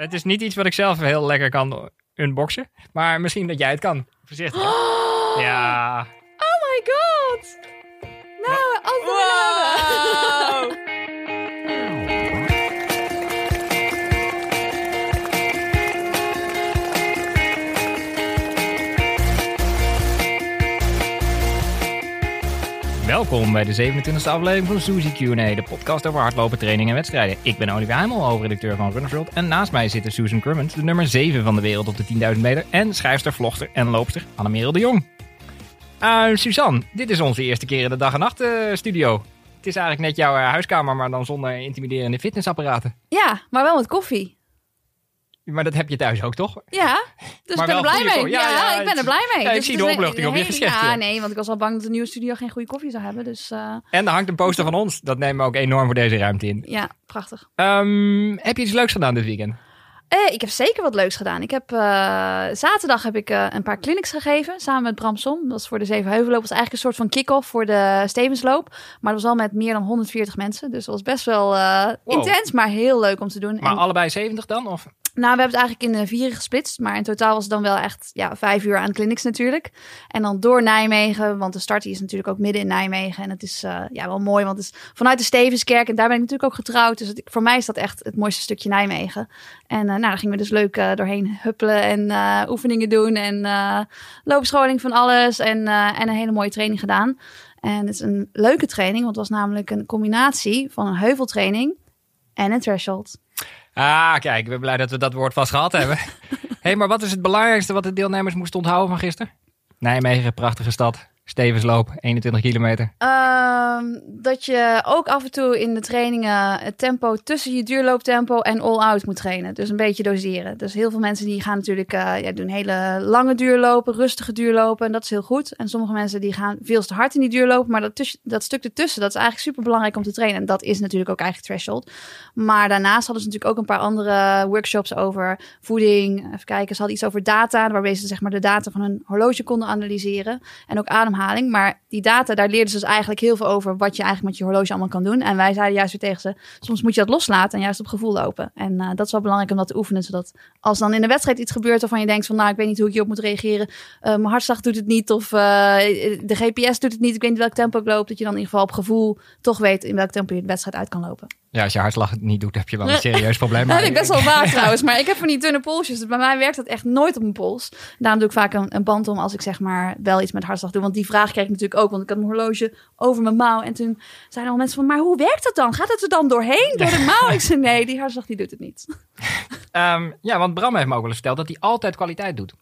Het is niet iets wat ik zelf heel lekker kan unboxen. Maar misschien dat jij het kan. Voorzichtig. Ja. Oh my god! Welkom bij de 27e aflevering van Suzy Q&A, de podcast over hardlopen, training en wedstrijden. Ik ben Olivier Heimel, hoofdredacteur van Runners World. En naast mij zitten Susan Crummins, de nummer 7 van de wereld op de 10.000 meter. En schrijfster, vlogster en loopster Annemerel de Jong. Uh, Suzanne, dit is onze eerste keer in de dag en nacht eh, studio. Het is eigenlijk net jouw eh, huiskamer, maar dan zonder intimiderende fitnessapparaten. Ja, maar wel met koffie. Maar dat heb je thuis ook, toch? Ja, dus Maar ik ben er blij mee. Ja, Ja, ja, ik ben er blij mee. ja, ik Dus zie de opluchting op je gezicht, Ja, nee, want ik was al bang dat de nieuwe studio geen goede koffie zou hebben. Dus eh, En er hangt een poster van ons. Dat nemen we ook enorm voor deze ruimte in. ja, prachtig. Ehm, heb je iets leuks gedaan dit weekend? Eh, ik heb zeker wat leuks gedaan. Ik heb, eh, zaterdag heb ik een paar clinics gegeven samen met Bram Som. Dat is voor de Zevenheuvelloop. Dat was eigenlijk een soort van kick-off voor de Stevensloop. Maar dat was al met meer dan 140 mensen. Dus dat was best wel Wow. intens, maar heel leuk om te doen. Maar En- allebei 70 dan? Of? Nou, we hebben het eigenlijk in vieren gesplitst. Maar in totaal was het dan wel echt ja, vijf uur aan clinics natuurlijk. En dan door Nijmegen. Want de start is natuurlijk ook midden in Nijmegen. En het is eh, ja, wel mooi. Want het is vanuit de Stevenskerk. En daar ben ik natuurlijk ook getrouwd. Dus voor mij is dat echt het mooiste stukje Nijmegen. En eh, nou, daar gingen we dus leuk eh, doorheen huppelen. En oefeningen doen. En loopscholing van alles. En, en een hele mooie training gedaan. En het is een leuke training. Want het was namelijk een combinatie van een heuveltraining en een threshold. Ah, kijk, ik ben blij dat we dat woord vast gehad hebben. hey, maar wat is het belangrijkste wat de deelnemers moesten onthouden van gisteren? Nijmegen, prachtige stad. Stevensloop, 21 kilometer. Ehm, dat je ook af en toe in de trainingen het tempo tussen je duurlooptempo en all-out moet trainen. Dus een beetje doseren. Dus heel veel mensen die gaan natuurlijk eh, ja, doen hele lange duurlopen, rustige duurlopen. En dat is heel goed. En sommige mensen die gaan veel te hard in die duurlopen. Maar dat, tuss- dat stuk ertussen, dat is eigenlijk super belangrijk om te trainen. En dat is natuurlijk ook eigenlijk threshold. Maar daarnaast hadden ze natuurlijk ook een paar andere workshops over voeding. Even kijken, ze hadden iets over data, waarbij ze zeg maar de data van hun horloge konden analyseren. En ook ademhaling. Maar die data, daar leerden ze dus eigenlijk heel veel over wat je eigenlijk met je horloge allemaal kan doen. En wij zeiden juist weer tegen ze, soms moet je dat loslaten en juist op gevoel lopen. En eh, dat is wel belangrijk om dat te oefenen, zodat als dan in de wedstrijd iets gebeurt waarvan je denkt van, nou, ik weet niet hoe ik hierop moet reageren. Eh, mijn hartslag doet het niet of eh, de GPS doet het niet. Ik weet niet welk tempo ik loop. Dat je dan in ieder geval op gevoel toch weet in welk tempo je de wedstrijd uit kan lopen. Ja, als je hartslag het niet doet, heb je wel een serieus probleem. Dat heb ik best wel vaak trouwens. Maar ik heb van die dunne polsjes. Dus bij mij werkt dat echt nooit op mijn pols. Daarom doe ik vaak een, een band om als ik zeg maar wel iets met hartslag doe. Want die vraag kreeg ik natuurlijk ook. Want ik had een horloge over mijn mouw. En toen zeiden al mensen van, maar hoe werkt dat dan? Gaat het er dan doorheen? Door de mouw? Ik zei, nee, die hartslag die doet het niet. Ehm, ja, want Bram heeft me ook wel eens verteld dat hij altijd kwaliteit doet.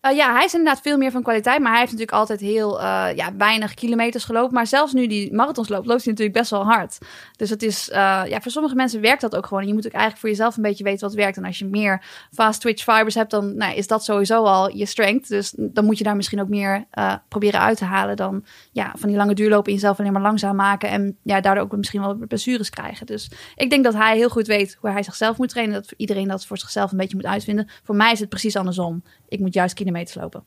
Eh, ja, hij is inderdaad veel meer van kwaliteit. Maar hij heeft natuurlijk altijd heel eh, ja, weinig kilometers gelopen. Maar zelfs nu die marathons loopt, loopt hij natuurlijk best wel hard. Dus het is, eh, ja, voor sommige mensen werkt dat ook gewoon. Je moet ook eigenlijk voor jezelf een beetje weten wat werkt. En als je meer fast twitch fibers hebt, dan nou, is dat sowieso al je strength. Dus dan moet je daar misschien ook meer proberen uit te halen dan ja, van die lange duurlopen in jezelf alleen maar langzaam maken. En ja, daardoor ook misschien wel blessures krijgen. Dus ik denk dat hij heel goed weet hoe hij zichzelf moet trainen. Dat iedereen dat voor zichzelf een beetje moet uitvinden. Voor mij is het precies andersom. Ik moet juist kilometers lopen.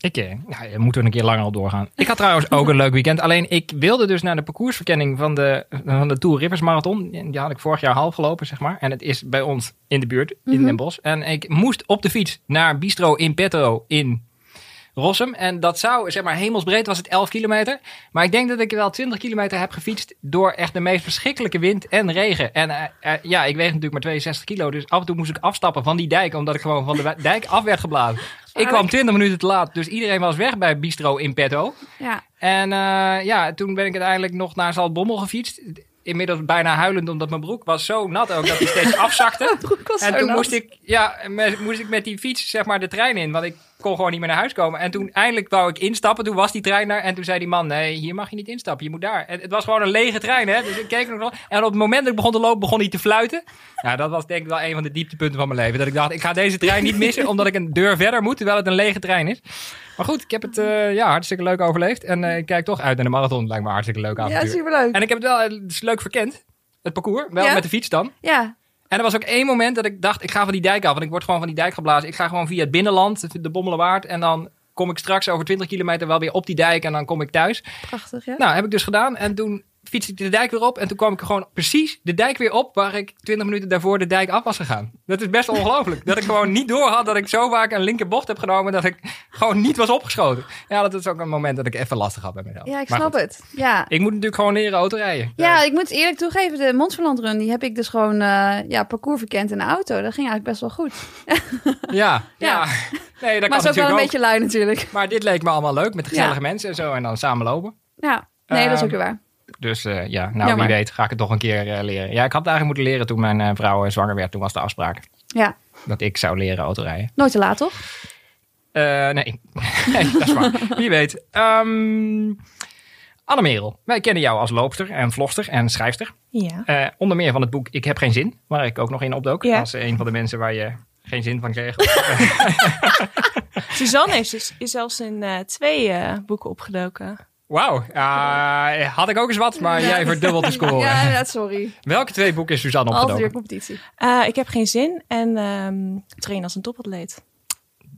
Ik, eh, nou, je moet er een keer langer al doorgaan. Ik had trouwens ook een leuk weekend. Alleen ik wilde dus naar de parcoursverkenning van de, van de Tour Rivers Marathon. Die had ik vorig jaar half gelopen, zeg maar. En het is bij ons in de buurt, in Mhm. Den Bosch. En ik moest op de fiets naar Bistro in Petro in Rossum. En dat zou, zeg maar, hemelsbreed was het 11 kilometer. Maar ik denk dat ik wel 20 kilometer heb gefietst door echt de meest verschrikkelijke wind en regen. En eh, eh, ja, ik weeg natuurlijk maar 62 kilo. Dus af en toe moest ik afstappen van die dijk, omdat ik gewoon van de dijk af werd geblazen. Ik kwam 20 minuten te laat, dus iedereen was weg bij Bistro in Petto. Ja, En eh, ja, toen ben ik uiteindelijk nog naar Zaltbommel gefietst. Inmiddels bijna huilend, omdat mijn broek was zo nat ook dat hij steeds afzakte. broek was En toen nat. moest ik, ja, moest ik met die fiets zeg maar de trein in, want ik kon gewoon niet meer naar huis komen. En toen eindelijk wou ik instappen, toen was die trein daar en toen zei die man, nee, hier mag je niet instappen, je moet daar. En het was gewoon een lege trein, hè. Dus ik keek nog en op het moment dat ik begon te lopen, begon hij te fluiten. Ja, dat was denk ik wel een van de dieptepunten van mijn leven. Dat ik dacht, ik ga deze trein niet missen, omdat ik een deur verder moet, terwijl het een lege trein is. Maar goed, ik heb het eh, ja, hartstikke leuk overleefd. En eh, ik kijk toch uit naar de marathon. Lijkt me hartstikke leuk avontuur. Ja, superleuk. En ik heb het wel het is leuk verkend, het parcours. Wel Ja? met de fiets dan. Ja, En er was ook één moment dat ik dacht, ik ga van die dijk af. Want ik word gewoon van die dijk geblazen. Ik ga gewoon via het binnenland, de Bommelenwaard. En dan kom ik straks over 20 kilometer wel weer op die dijk. En dan kom ik thuis. prachtig, ja. Nou, heb ik dus gedaan. En toen fietste ik de dijk weer op. En toen kwam ik gewoon precies de dijk weer op waar ik 20 minuten daarvoor de dijk af was gegaan. Dat is best ongelooflijk. dat ik gewoon niet door had dat ik zo vaak een linkerbocht heb genomen dat ik gewoon niet was opgeschoten. Ja, dat is ook een moment dat ik even lastig had bij mezelf. Ja, ik snap het. Ja. Ik moet natuurlijk gewoon leren autorijden. Ja, ik moet eerlijk toegeven, de Montferland Run, die heb ik dus gewoon eh, ja, parcours verkend in de auto. Dat ging eigenlijk best wel goed. Ja, ja. Ja. Nee, dat maar kan is ook wel een ook. beetje lui natuurlijk. Maar dit leek me allemaal leuk met gezellige Ja. mensen en zo. En dan samen lopen. Ja, nee, dat is ook Ehm, weer waar. Dus eh, ja, nou Jammer. wie weet ga ik het toch een keer eh, leren. Ja, ik had het eigenlijk moeten leren toen mijn eh, vrouw zwanger werd. Toen was de afspraak Ja, dat ik zou leren autorijden. nooit te laat toch? Nee. nee, dat is waar. Wie weet. Ehm Anne Merel, wij kennen jou als loopster en vlogster en schrijfster. Ja. Onder meer van het boek Ik heb geen zin, waar ik ook nog in opdook. Ja. Als een van de mensen waar je geen zin van kreeg. Suzanne is, is zelfs in twee boeken opgedoken. Wauw, Ah, had ik ook eens wat, maar jij verdubbelt de score. Ja, inderdaad, sorry. Welke twee boeken is Suzanne Altijd weer opgedoken? competitie. Eh, ik heb geen zin en ehm train als een topatleet.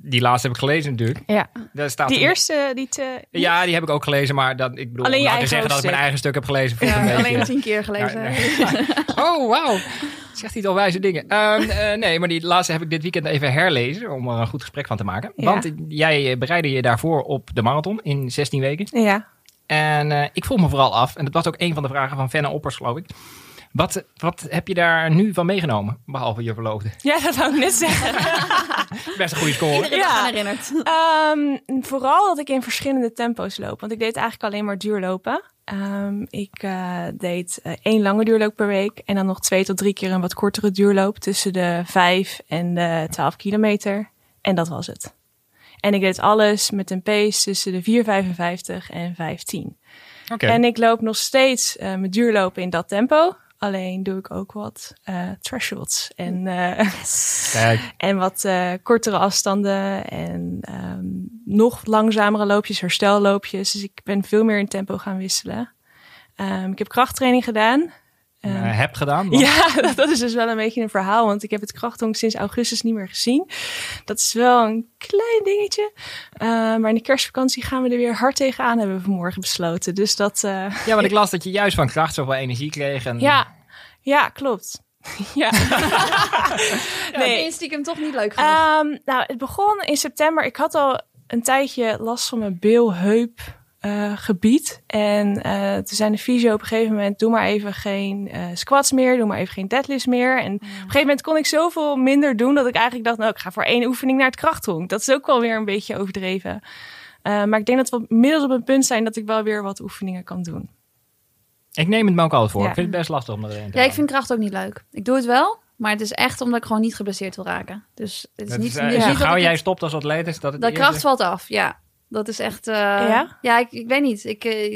Die laatste heb ik gelezen natuurlijk. Ja. Daar staat Die een- eerste, die te... Ja, die heb ik ook gelezen, maar dat, ik bedoel, Alleen we eigen zeggen dat ik mijn eigen stuk heb gelezen. Ja, alleen tien keer gelezen. Ja, nee. Oh, wauw. Zegt hij toch wijze dingen. Ehm, eh, nee, maar die laatste heb ik dit weekend even herlezen om er een goed gesprek van te maken. Ja. Want jij eh, bereidde je daarvoor op de marathon in 16 weken. Ja. En eh, ik vroeg me vooral af, en dat was ook een van de vragen van Fenne Oppers, geloof ik. Wat, wat heb je daar nu van meegenomen, behalve je verloofde? ja, dat wou ik net zeggen. Best een goede score. Iedereen Ja. herinnerd. Ehm, vooral dat ik in verschillende tempo's loop. Want ik deed eigenlijk alleen maar duurlopen. Ehm, ik eh, deed eh, één lange duurloop per week. En dan nog twee tot drie keer een wat kortere duurloop. Tussen de vijf en de 12 kilometer. En dat was het. En ik deed alles met een pace tussen de 4,55 en 5,10. Oké. En ik loop nog steeds eh met duurlopen in dat tempo. Alleen doe ik ook wat eh thresholds. En eh, Kijk, en wat eh, kortere afstanden en ehm, nog langzamere loopjes, herstelloopjes. Dus ik ben veel meer in tempo gaan wisselen. Ehm, ik heb krachttraining gedaan. Ehm, eh, hebt gedaan. want- ja, dat is dus wel een beetje een verhaal, want ik heb het krachthonk sinds augustus niet meer gezien. Dat is wel een klein dingetje. Eh, maar in de kerstvakantie gaan we er weer hard tegenaan, hebben we vanmorgen besloten. Dus dat, eh, Ja, want ik las dat je juist van kracht zoveel energie kreeg. En, ja, ja, klopt. ja. Nee. Heb je stiekem toch niet leuk genoeg? Ehm, nou, het begon in september. Ik had al een tijdje last van mijn beelheup eh, gebied. En eh, toen zei de fysio op een gegeven moment... doe maar even geen eh, squats meer, doe maar even geen deadlifts meer. En op een gegeven moment kon ik zoveel minder doen... dat ik eigenlijk dacht, nou, ik ga voor één oefening naar het krachthonk. Dat is ook wel weer een beetje overdreven. Eh, maar ik denk dat we inmiddels op een punt zijn... dat ik wel weer wat oefeningen kan doen. Ik neem het me ook altijd voor. Ja. Ik vind het best lastig om erin te ja, ik vind kracht ook niet leuk. Ik doe het wel, maar het is echt omdat ik gewoon niet geblesseerd wil raken. Dus het is Dat niet, is, gauw jij het- stopt als atleet is dat het De eerste- kracht valt af, ja. Dat is echt... eh, Ja? ik, ik weet niet. Ik, eh,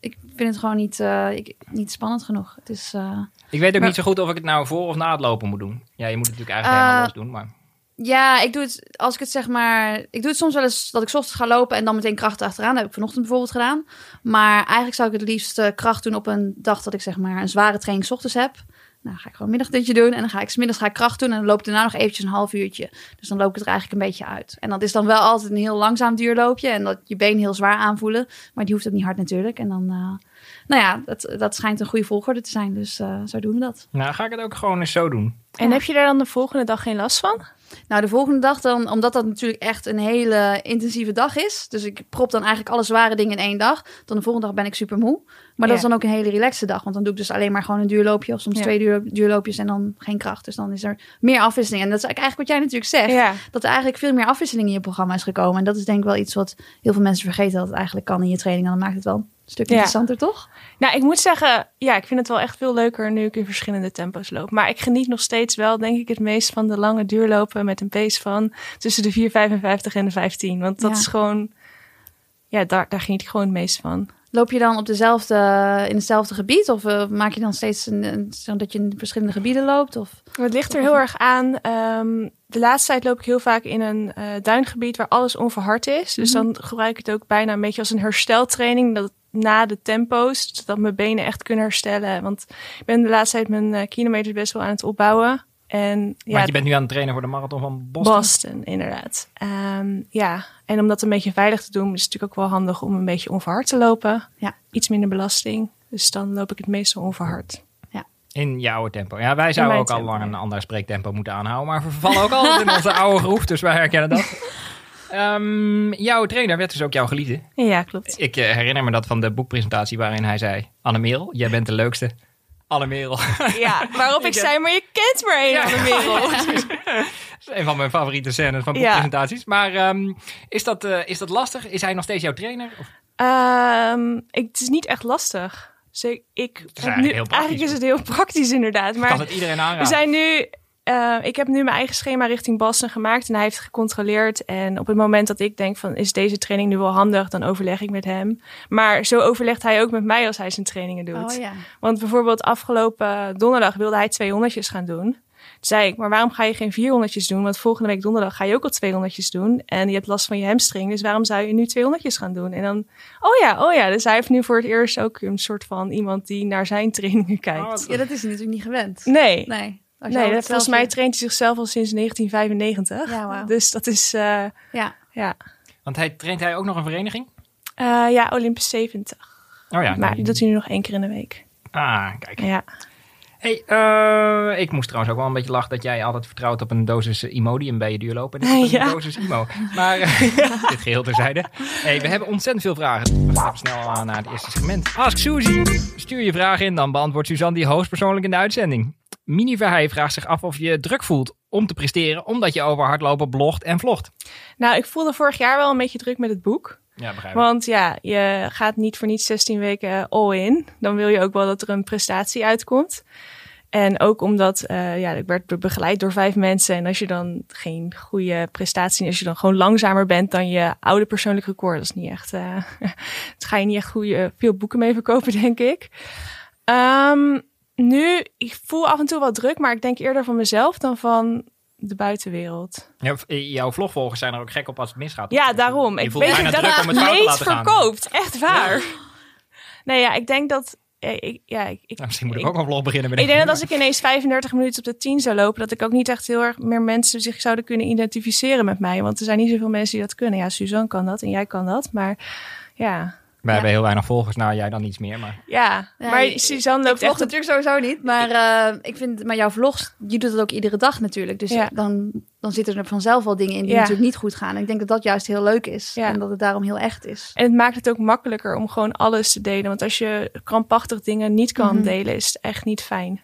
ik vind het gewoon niet, eh, ik, niet spannend genoeg. Het is... eh, Ik weet ook Maar- niet zo goed of ik het nou voor of na het lopen moet doen. Ja, je moet het natuurlijk eigenlijk helemaal los doen. Maar Ja, ik doe het als ik het zeg maar. Ik doe het soms wel eens dat ik 's ochtends ga lopen en dan meteen kracht achteraan. Dat heb ik vanochtend bijvoorbeeld gedaan. Maar eigenlijk zou ik het liefst kracht doen op een dag dat ik zeg maar een zware training 's ochtends heb. Nou, dan ga ik gewoon middagdutje doen en dan ga ik 's middags ga ik kracht doen en dan loop ik daarna nog eventjes een half uurtje. Dus dan loop ik het er eigenlijk een beetje uit. En dat is dan wel altijd een heel langzaam duurloopje en dat je benen heel zwaar aanvoelen. Maar die hoeft ook niet hard natuurlijk. En dan, eh, nou ja, dat, dat schijnt een goede volgorde te zijn. Dus eh, zo doen we dat. nou ga ik het ook gewoon eens zo doen. En heb je daar dan de volgende dag geen last van? Nou, de volgende dag dan, omdat dat natuurlijk echt een hele intensieve dag is. Dus ik prop dan eigenlijk alle zware dingen in één dag. Dan de volgende dag ben ik super moe. Maar dat is dan ook een hele relaxe dag. Want dan doe ik dus alleen maar gewoon een duurloopje. Of soms Ja. twee duur, duurloopjes en dan geen kracht. Dus dan is er meer afwisseling. En dat is eigenlijk wat jij natuurlijk zegt. Ja. Dat er eigenlijk veel meer afwisseling in je programma is gekomen. En dat is denk ik wel iets wat heel veel mensen vergeten. Dat het eigenlijk kan in je training. En dan maakt het wel een stuk Ja. interessanter, toch? Nou, ik moet zeggen, ja, ik vind het wel echt veel leuker nu ik in verschillende tempo's loop. Maar ik geniet nog steeds wel, denk ik, het meest van de lange duurlopen met een pace van tussen de 4,55 en de 15. Want dat Ja. is gewoon, ja, daar, daar geniet ik gewoon het meest van. Loop je dan op dezelfde, in hetzelfde gebied? Of eh, maak je dan steeds een, een, dat je in verschillende gebieden loopt? Of... Het ligt er heel erg aan. Ehm, de laatste tijd loop ik heel vaak in een eh, duingebied waar alles onverhard is. Dus dan gebruik ik het ook bijna een beetje als een hersteltraining. Dat na de tempo's, zodat mijn benen echt kunnen herstellen. Want ik ben de laatste tijd mijn eh, kilometers best wel aan het opbouwen. En ja, Want je bent nu aan het trainen voor de marathon van Boston. Boston, inderdaad. Ehm, ja, en om dat een beetje veilig te doen, is het natuurlijk ook wel handig om een beetje onverhard te lopen. Ja. Iets minder belasting. Dus dan loop ik het meestal onverhard. In je oude tempo. Ja, wij zouden ook al lang ja. een ander spreektempo moeten aanhouden. Maar we vervallen ook altijd in onze oude groef, dus wij herkennen dat. Ehm, jouw trainer werd dus ook jouw geliefde. Ja, klopt. Ik eh, herinner me dat van de boekpresentatie waarin hij zei... Anne-Merel, jij bent de leukste. Anne-Merel. Ja, waarop ik Ik, zei, maar je kent maar één Ja. wereld. Dat is een van mijn favoriete scènes van Ja. boekpresentaties. Maar ehm, is, dat, eh, is dat lastig? Is hij nog steeds jouw trainer? Of- Ehm, ik, het is niet echt lastig. Dus ik, ik heb eigenlijk nu, heel eigenlijk is het heel praktisch inderdaad. Maar kan het iedereen we aanraden? zijn nu, eh, ik heb nu mijn eigen schema richting Boston gemaakt en hij heeft gecontroleerd. En op het moment dat ik denk van is deze training nu wel handig, dan overleg ik met hem. Maar zo overlegt hij ook met mij als hij zijn trainingen doet. Oh ja. Want bijvoorbeeld afgelopen donderdag wilde hij 200 gaan doen. Toen zei ik, maar waarom ga je geen 400 doen? Want volgende week donderdag ga je ook al 200 doen. En je hebt last van je hamstring, dus waarom zou je nu 200 gaan doen? En dan, oh ja, oh ja. Dus hij heeft nu voor het eerst ook een soort van iemand die naar zijn trainingen kijkt. Oh, Ja, dat is hij natuurlijk niet gewend. nee, Nee. Als nee dat, volgens mij traint hij zichzelf al sinds 1995. Ja, wauw. Dus dat is, eh, Ja. ja. Want hij traint hij ook nog een vereniging? Eh, ja, Olympus 70. Oh ja. maar die- die doet hij nu nog één keer in de week. Ah, kijk. Ja. Hey, eh, ik moest trouwens ook wel een beetje lachen dat jij altijd vertrouwt op een dosis Imodium bij je duurlopen. Dit is een Ja. dosis Imo. Maar dit geheel terzijde. Hey, we hebben ontzettend veel vragen. We gaan snel eh, naar het eerste segment. Ask Suzy. Stuur je vraag in, dan beantwoordt Suzanne die hoogstpersoonlijk in de uitzending. Mini Verheij vraagt zich af of je druk voelt om te presteren, omdat je over hardlopen blogt en vlogt. Nou, ik voelde vorig jaar wel een beetje druk met het boek. Ja, begrijp Want ja, je gaat niet voor niets 16 weken all in. Dan wil je ook wel dat er een prestatie uitkomt. En ook omdat uh, ja, ik werd be- begeleid door vijf mensen. En als je dan geen goede prestatie, als je dan gewoon langzamer bent dan je oude persoonlijk record, dat is niet echt. Uh, dat ga je niet echt goede, veel boeken mee verkopen, denk ik. Um, nu, ik voel af en toe wel druk, maar ik denk eerder van mezelf dan van de buitenwereld. Ja, jouw vlogvolgers zijn er ook gek op als het misgaat. Ja, daarom. Je ik weet dat het gaan. verkoopt. Echt waar. Nee, ja, ik denk dat. Ja, ik, ja, ik, Nou, misschien moet ik, ik- ook een vlog beginnen. ik denk dat als ik ineens 35 minuten op de 10 zou lopen, dat ik ook niet echt heel erg meer mensen zich zouden kunnen identificeren met mij. Want er zijn niet zoveel mensen die dat kunnen. Ja, Suzanne kan dat en jij kan dat. Maar ja, Wij hebben heel weinig volgers. Nou, jij dan iets meer. Maar ja. Ja, maar ik- Suzanne Ik loopt vlog echt op natuurlijk sowieso niet, maar eh, ik vind, maar jouw vlogs, je doet het ook iedere dag natuurlijk. Dus Ja. dan, dan zitten er vanzelf wel dingen in die Ja. natuurlijk niet goed gaan. En ik denk dat dat juist heel leuk is Ja. en dat het daarom heel echt is. En het maakt het ook makkelijker om gewoon alles te delen. Want als je krampachtig dingen niet kan Mhm. delen, is het echt niet fijn.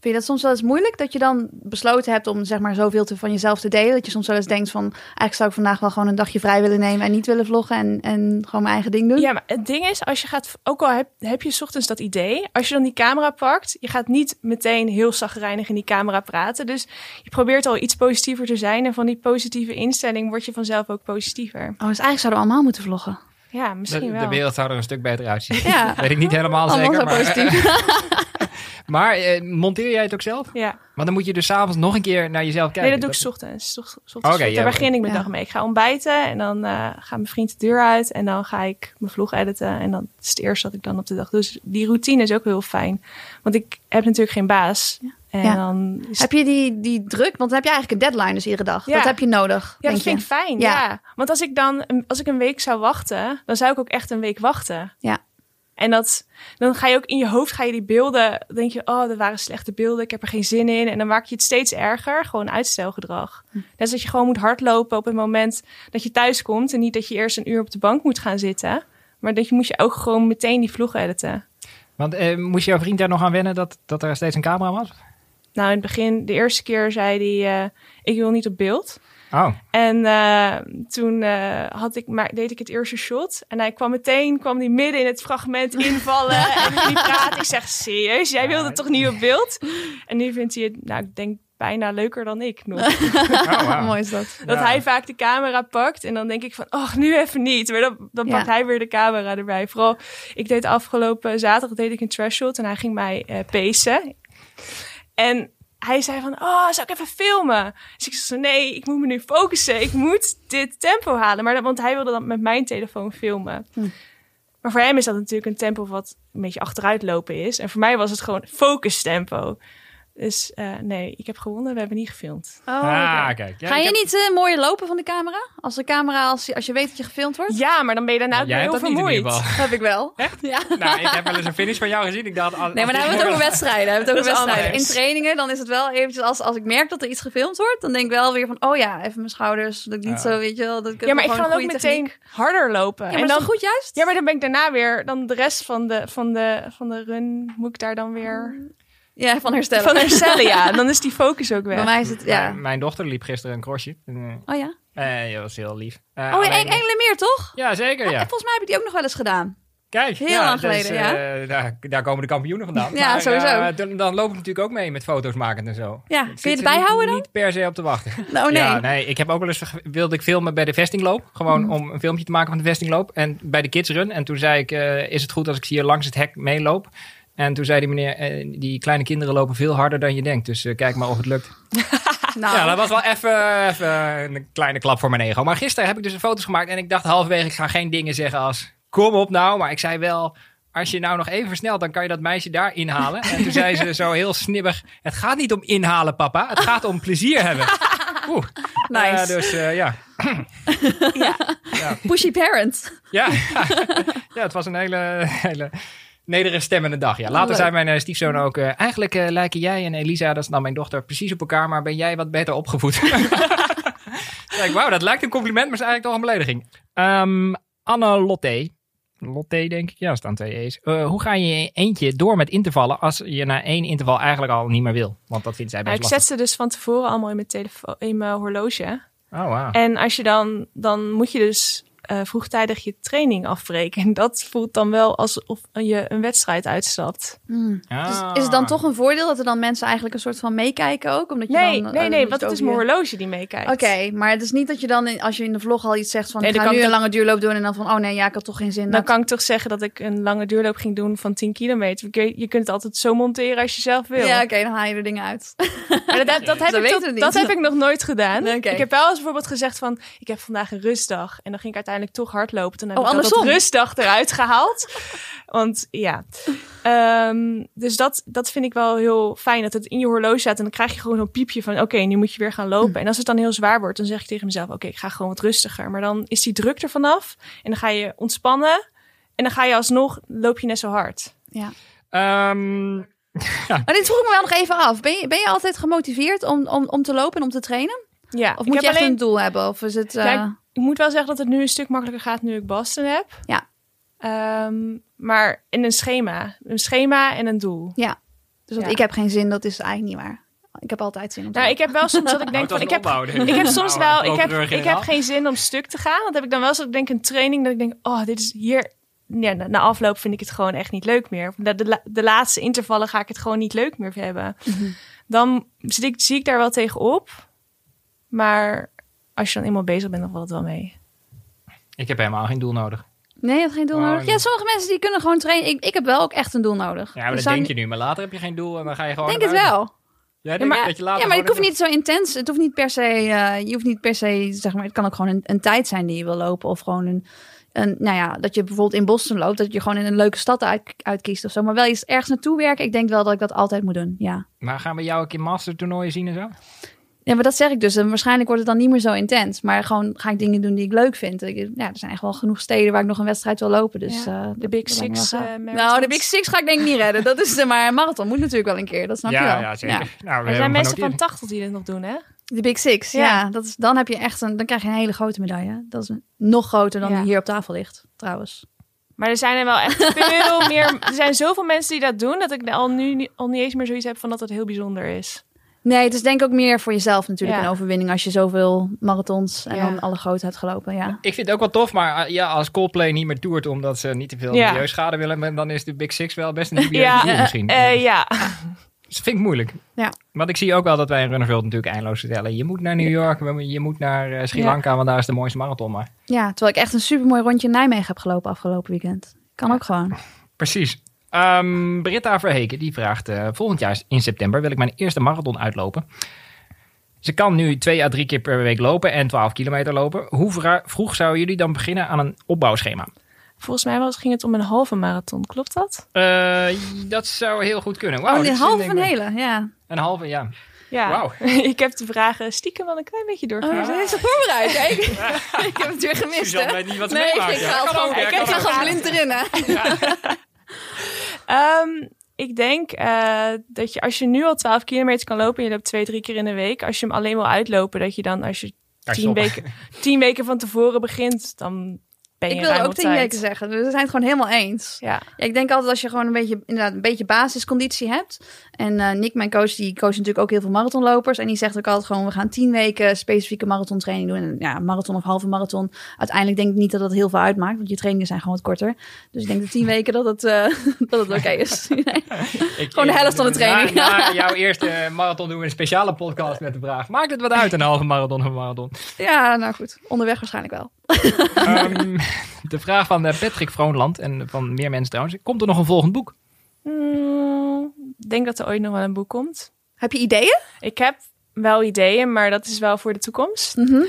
Vind je dat soms wel eens moeilijk dat je dan besloten hebt om zeg maar zoveel te, van jezelf te delen? Dat je soms wel eens denkt van, eigenlijk zou ik vandaag wel gewoon een dagje vrij willen nemen en niet willen vloggen en, en gewoon mijn eigen ding doen? Ja, maar het ding is, als je gaat, ook al heb, heb je 's ochtends dat idee, als je dan die camera pakt, je gaat niet meteen heel zagrijnig in die camera praten. Dus je probeert al iets positiever te zijn. En van die positieve instelling word je vanzelf ook positiever. Oh, dus eigenlijk zouden we allemaal moeten vloggen. Ja, de, misschien de wel. wereld zou er een stuk beter uitzien. Ja. Weet ik niet helemaal zeker. Maar, positief. maar eh, monteer jij het ook zelf? Ja, Maar dan moet je dus s'avonds nog een keer naar jezelf kijken. nee, dat doe ik 's ochtends. 's ochtends- 's ochtends Oké, vroeg. ja, Daar begin ik mijn ja. dag mee. Ik ga ontbijten en dan eh gaat mijn vriend de deur uit. En dan ga ik mijn vlog editen. En dan is het eerste wat ik dan op de dag doe. Dus die routine is ook heel fijn. Want ik heb natuurlijk geen baas. En Ja. dan is Heb je die, die druk? Want dan heb je eigenlijk een deadline dus iedere dag. Ja. Dat heb je nodig, Ja, denk dat vind je? ik fijn. Ja. Ja. Want als ik dan als ik een week zou wachten, dan zou ik ook echt een week wachten. Ja. En dat, dan ga je ook in je hoofd ga je die beelden, dan denk je, oh, dat waren slechte beelden, ik heb er geen zin in. En dan maak je het steeds erger, gewoon uitstelgedrag. Hm. Net als dat je gewoon moet hardlopen op het moment dat je thuis komt. En niet dat je eerst een uur op de bank moet gaan zitten. Maar dat je moet je ook gewoon meteen die vlog editen. Want eh, moest jouw vriend daar nog aan wennen dat, dat er steeds een camera was? Nou, in het begin, de eerste keer zei hij, eh, ik wil niet op beeld. Oh, En eh, toen eh, had ik maar, deed ik het eerste shot. En hij kwam meteen, kwam die midden in het fragment invallen. en die praat. Ik zeg, serieus? Jij wilde toch niet op beeld? En nu vindt hij het, nou, ik denk bijna leuker dan ik nog. oh. Mooi is dat. Dat Ja. hij vaak de camera pakt. En dan denk ik van, oh, nu even niet. Maar dan, dan Ja. pakt hij weer de camera erbij. Vooral, ik deed afgelopen zaterdag deed ik een trash shot. En hij ging mij eh pacen. En hij zei van, oh, zou ik even filmen? Dus ik zei, nee, ik moet me nu focussen. Ik moet dit tempo halen. Maar dat, want hij wilde dan met mijn telefoon filmen. Hm. Maar voor hem is dat natuurlijk een tempo wat een beetje achteruit lopen is. En voor mij was het gewoon focus tempo. Dus eh, nee, ik heb gewonnen. We hebben niet gefilmd. Oh, ah, kijk. Ja, Ga ik je heb- niet eh, mooier lopen van de camera? Als de camera, als je, als je weet dat je gefilmd wordt? Ja, maar dan ben je daarna ook heel vermoeid. heb ik wel. Echt? Ja. Nou, ik heb wel eens een finish van jou gezien. Ik dacht, als, Nee, maar dan als hebben we het over wedstrijden. Hebben we het over wedstrijden. In trainingen, dan is het wel eventjes, als, als ik merk dat er iets gefilmd wordt, dan denk ik wel weer van, oh ja, even mijn schouders. Dat ik niet Ja. zo, weet je wel. Dat Ja, maar ik ga dan ook meteen techniek. harder lopen. Ja, maar en dat dan, goed juist? ja, maar dan ben ik daarna weer, dan de rest van de, van de, van de run, moet ik daar dan weer Ja, van herstellen. van herstellen. Ja, dan is die focus ook weg. Bij mij is het, ja. Mijn, mijn dochter liep gisteren een crossje. En, Oh ja? eh, eh, dat was heel lief. Eh, Oh ja, alleen- Eng- Engelenmeer toch? Ja, zeker. En Ja. volgens mij heb ik die ook nog wel eens gedaan. Kijk, Heel ja, lang dus, geleden, eh, daar, daar komen de kampioenen vandaan. Ja, Maar, sowieso. eh, dan, dan loop ik natuurlijk ook mee met foto's maken en zo. Ja, kun je er bijhouden niet, dan? Niet per se op te wachten. Nou nee. Ja, nee, ik heb ook wel eens wilde ik filmen bij de vestingloop. Gewoon Mhm. om een filmpje te maken van de vestingloop. En bij de kidsrun. En toen zei ik, eh, is het goed als ik hier langs het hek meeloop? En toen zei die meneer, eh, die kleine kinderen lopen veel harder dan je denkt. Dus eh, kijk maar of het lukt. Nou, Ja, dat was wel even, een kleine klap voor mijn ego. Maar gisteren heb ik dus een foto's gemaakt. En ik dacht halverwege, ik ga geen dingen zeggen als... Kom op nou. Maar ik zei wel, als je nou nog even versnelt... dan kan je dat meisje daar inhalen. En toen zei ze zo heel snibbig... Het gaat niet om inhalen, papa. Het gaat om plezier hebben. Oeh. nice. Dus eh, ja. Pushy parent. Ja, ja, het was een hele, hele nederige stemmende dag. Ja. Later Leuk. zei mijn eh, stiefzoon ook... eh, eigenlijk eh, lijken jij en Elisa, dat is dan mijn dochter, precies op elkaar... maar ben jij wat beter opgevoed. Ik, wauw, dat lijkt een compliment, maar is eigenlijk toch een belediging. Ehm Anne Lotte. Lotte, denk ik. Ja, staan twee E's. Eh, hoe ga je eentje door met intervallen als je na één interval eigenlijk al niet meer wil? Want dat vindt zij Nou, best ik lastig. zet ze dus van tevoren allemaal in mijn, telefoon, in mijn horloge. Oh, wauw. En als je dan, dan moet je dus eh, vroegtijdig je training afbreken. En dat voelt dan wel alsof je een wedstrijd uitstapt. Ah. Dus is het dan toch een voordeel dat er dan mensen eigenlijk een soort van meekijken ook? Omdat je Nee, dan, nee, eh, nee, want het is mijn je- horloge die meekijkt. Oké, maar het is niet dat je dan, in- als je in de vlog al iets zegt van, Nee, ik dan ga kan nu ik een lange duurloop doen en dan van, oh nee, ja, ik had toch geen zin. Dan dat- kan ik toch zeggen dat ik een lange duurloop ging doen van 10 kilometer. Je- Je kunt het altijd zo monteren als je zelf wil. Ja, oké, dan haal je er dingen uit. Maar dat, dat, dat, heb Dat ik tot- dat heb ik nog nooit gedaan. Ik heb wel eens bijvoorbeeld gezegd van... ik heb vandaag een rustdag. En dan ging ik uiteindelijk toch hardlopen. Toen heb Oh, ik dat andersom. rustdag eruit gehaald. Want ja... Ehm, dus dat, dat vind ik wel heel fijn. Dat het in je horloge staat. En dan krijg je gewoon een piepje van... oké, nu moet je weer gaan lopen. En als het dan heel zwaar wordt... dan zeg ik tegen mezelf... oké, ik ga gewoon wat rustiger. Maar dan is die druk er vanaf. En dan ga je ontspannen. En dan ga je alsnog... loop je net zo hard. Ja. Ehm, Maar dit vroeg ik me wel nog even af. Ben je, ben je altijd gemotiveerd om, om, om te lopen en om te trainen? Ja, Of moet je echt alleen- een doel hebben? Of is het... eh, Ja, Ik moet wel zeggen dat het nu een stuk makkelijker gaat nu ik Boston heb. Ja. Ehm, maar in een schema. Een schema en een doel. dus want ja. ik heb geen zin, dat is eigenlijk niet waar. Ik heb altijd zin om te Nou, ik heb wel soms dat ik denk van... Ik heb, ik heb soms wel... Ik heb, ik heb geen zin om stuk te gaan. Want heb ik dan wel eens dat ik denk een training dat ik denk... Oh, dit is hier... Ja, na, na afloop vind ik het gewoon echt niet leuk meer. De, de, de laatste intervallen ga ik het gewoon niet leuk meer hebben. Mhm. Dan zit ik, zie ik daar wel tegen op. Maar als je dan eenmaal bezig bent, dan valt het wel mee. ik heb helemaal geen doel nodig. Nee, je hebt geen doel Oh, nodig. Ja, sommige mensen die kunnen gewoon trainen. Ik, ik heb wel ook echt een doel nodig. Ja, maar Dus dat denk je nu. Maar later heb je geen doel en dan ga je gewoon denk het wel. Ja, maar, dat je later ja, maar het hoeft niet zo intens. Het hoeft niet per se. eh, je hoeft niet per se. Zeg maar, het kan ook gewoon een, een tijd zijn die je wil lopen. Of gewoon een. een nou ja, dat je bijvoorbeeld in Boston loopt. Dat je gewoon in een leuke stad uit, uitkiest of zo. Maar wel iets ergens naartoe werken. Ik denk wel dat ik dat altijd moet doen. Ja. Maar gaan we jou een keer mastertoernooien zien en zo? Ja, maar dat zeg ik dus. En waarschijnlijk wordt het dan niet meer zo intens. Maar gewoon ga ik dingen doen die ik leuk vind. Ik- Ja, er zijn echt wel genoeg steden waar ik nog een wedstrijd wil lopen. Dus, Ja, eh, de dat- Big dat Six, eh, nou, de Big Six ga ik denk ik niet redden. Dat is, eh, maar een marathon moet natuurlijk wel een keer. Dat snap je ja, wel. ja, zeker. Nou, we Er zijn mensen van genoteerd. 80 die dit nog doen, hè? De Big Six, ja. Ja. dat is, dan heb je echt een, dan krijg je een hele grote medaille. Dat is nog groter dan Ja. die hier op tafel ligt, trouwens. Maar er zijn er wel echt veel meer. Er zijn zoveel mensen die dat doen dat ik al nu al niet eens meer zoiets heb van dat het heel bijzonder is. Nee, het is denk ik ook meer voor jezelf natuurlijk Ja. een overwinning als je zoveel marathons en Ja. dan alle groot hebt gelopen. Ja. Ik vind het ook wel tof, maar uh, ja, als Coldplay niet meer toert omdat ze niet te veel Ja. milieuschade willen, dan is de Big Six wel best een dubieuze Ja, doel misschien. Eh, ja. Dus dat vind ik moeilijk. Ja. Want ik zie ook wel dat wij in Runnerveld natuurlijk eindeloos vertellen. Je moet naar New York, je moet naar eh, Sri Ja. Lanka, want daar is de mooiste marathon. Maar ja, terwijl ik echt een supermooi rondje in Nijmegen heb gelopen afgelopen weekend. Kan ook gewoon. precies. Ehm, Britta Verheken die vraagt: eh, volgend jaar in september wil ik mijn eerste marathon uitlopen. Ze kan nu twee à drie keer per week lopen en 12 kilometer lopen. Hoe vroeg zouden jullie dan beginnen aan een opbouwschema? Volgens mij was, ging het om een halve marathon. Klopt dat? Eh, dat zou heel goed kunnen. Oh, een halve ik- hele, ja. Een halve, ja. Ja. Wauw. ik heb de vragen stiekem wel een klein beetje Oh, doorgelezen. ze voorbereid. hè? Ik, ik heb het weer gemist, Suzanne hè? weet niet wat ze Nee, ik, meemaakt. ik Ja, ga kan gewoon, ook, ja, ik ga ook. gewoon blind erin, hè? Ehm, ik denk eh, dat je als je nu al 12 kilometer kan lopen en je loopt twee, drie keer in de week, als je hem alleen wil uitlopen, dat je dan als je tien weken, tien weken van tevoren begint, dan ben je Ik wilde ook tien tijd. weken zeggen. Dus we zijn het gewoon helemaal eens. Ja. Ja, ik denk altijd als je gewoon een beetje, inderdaad, een beetje basisconditie hebt. En eh, Nick, mijn coach, die coacht natuurlijk ook heel veel marathonlopers. En die zegt ook altijd gewoon, we gaan tien weken specifieke marathontraining doen. En ja, marathon of halve marathon. Uiteindelijk denk ik niet dat dat heel veel uitmaakt. Want je trainingen zijn gewoon wat korter. Dus ik denk dat tien weken dat het, eh, dat het oké is. Ik- Gewoon de helft van de training. Na, na jouw eerste marathon doen we een speciale podcast met de vraag. Maakt het wat uit, een halve marathon of een marathon? ja, nou goed. Onderweg waarschijnlijk wel. Ehm, de vraag van eh, Patrick Vroonland en van meer mensen trouwens. Komt er nog een volgend boek? Mm, denk dat er ooit nog wel een boek komt. Heb je ideeën? Ik heb wel ideeën, maar dat is wel voor de toekomst. Mhm.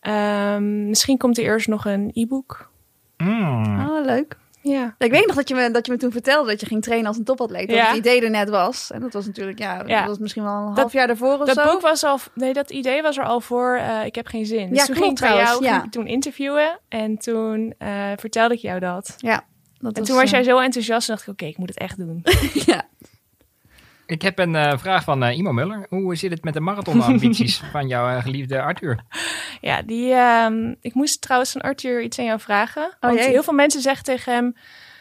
Ehm, misschien komt er eerst nog een e-book. Hmm. Oh, leuk. Ja. Ik weet nog dat je, me, dat je me toen vertelde dat je ging trainen als een topatleet. Dat Ja. het idee er net was. En dat was natuurlijk, ja, Ja. dat was misschien wel een Dat- half jaar daarvoor of Dat zo. boek was al, nee, dat idee was er al voor. eh, ik heb geen zin. Dus Ja, toen klopt ging ik bij jou ging ik toen interviewen en toen eh, vertelde ik jou dat. Ja. Dat En toen was eh, jij zo enthousiast en dacht ik, oké, ik moet het echt doen. ja. Ik heb een eh, vraag van eh, Imo Muller. Hoe zit het met de marathonambities van jouw eh, geliefde Arthur? Ja, die, ehm, ik moest trouwens van Arthur iets aan jou vragen. want jee. heel veel mensen zeggen tegen hem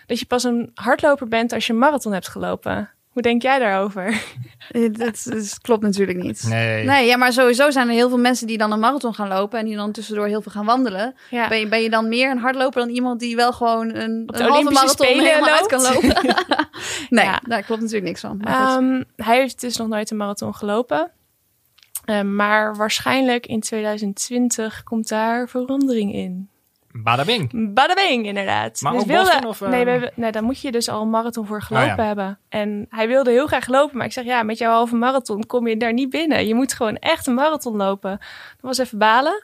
dat je pas een hardloper bent als je een marathon hebt gelopen. Hoe denk jij daarover? Dat, dat klopt natuurlijk niet. Nee. Nee, ja, maar sowieso zijn er heel veel mensen die dan een marathon gaan lopen en die dan tussendoor heel veel gaan wandelen. Ja. Ben, je, ben je dan meer een hardloper dan iemand die wel gewoon een, Op de een halve Olympische marathon helemaal uit kan lopen? nee, Ja. daar klopt natuurlijk niks van. Ehm, hij heeft dus nog nooit een marathon gelopen. Ehm, maar waarschijnlijk in 2020 komt daar verandering in. Bada bing. Badabing, inderdaad. Maar Dus wilde- Boston of, eh? nee, we, nee, dan moet je dus al een marathon voor gelopen Oh, ja. hebben. En hij wilde heel graag lopen. Maar ik zeg, ja, met jouw halve marathon kom je daar niet binnen. Je moet gewoon echt een marathon lopen. Dat was even balen.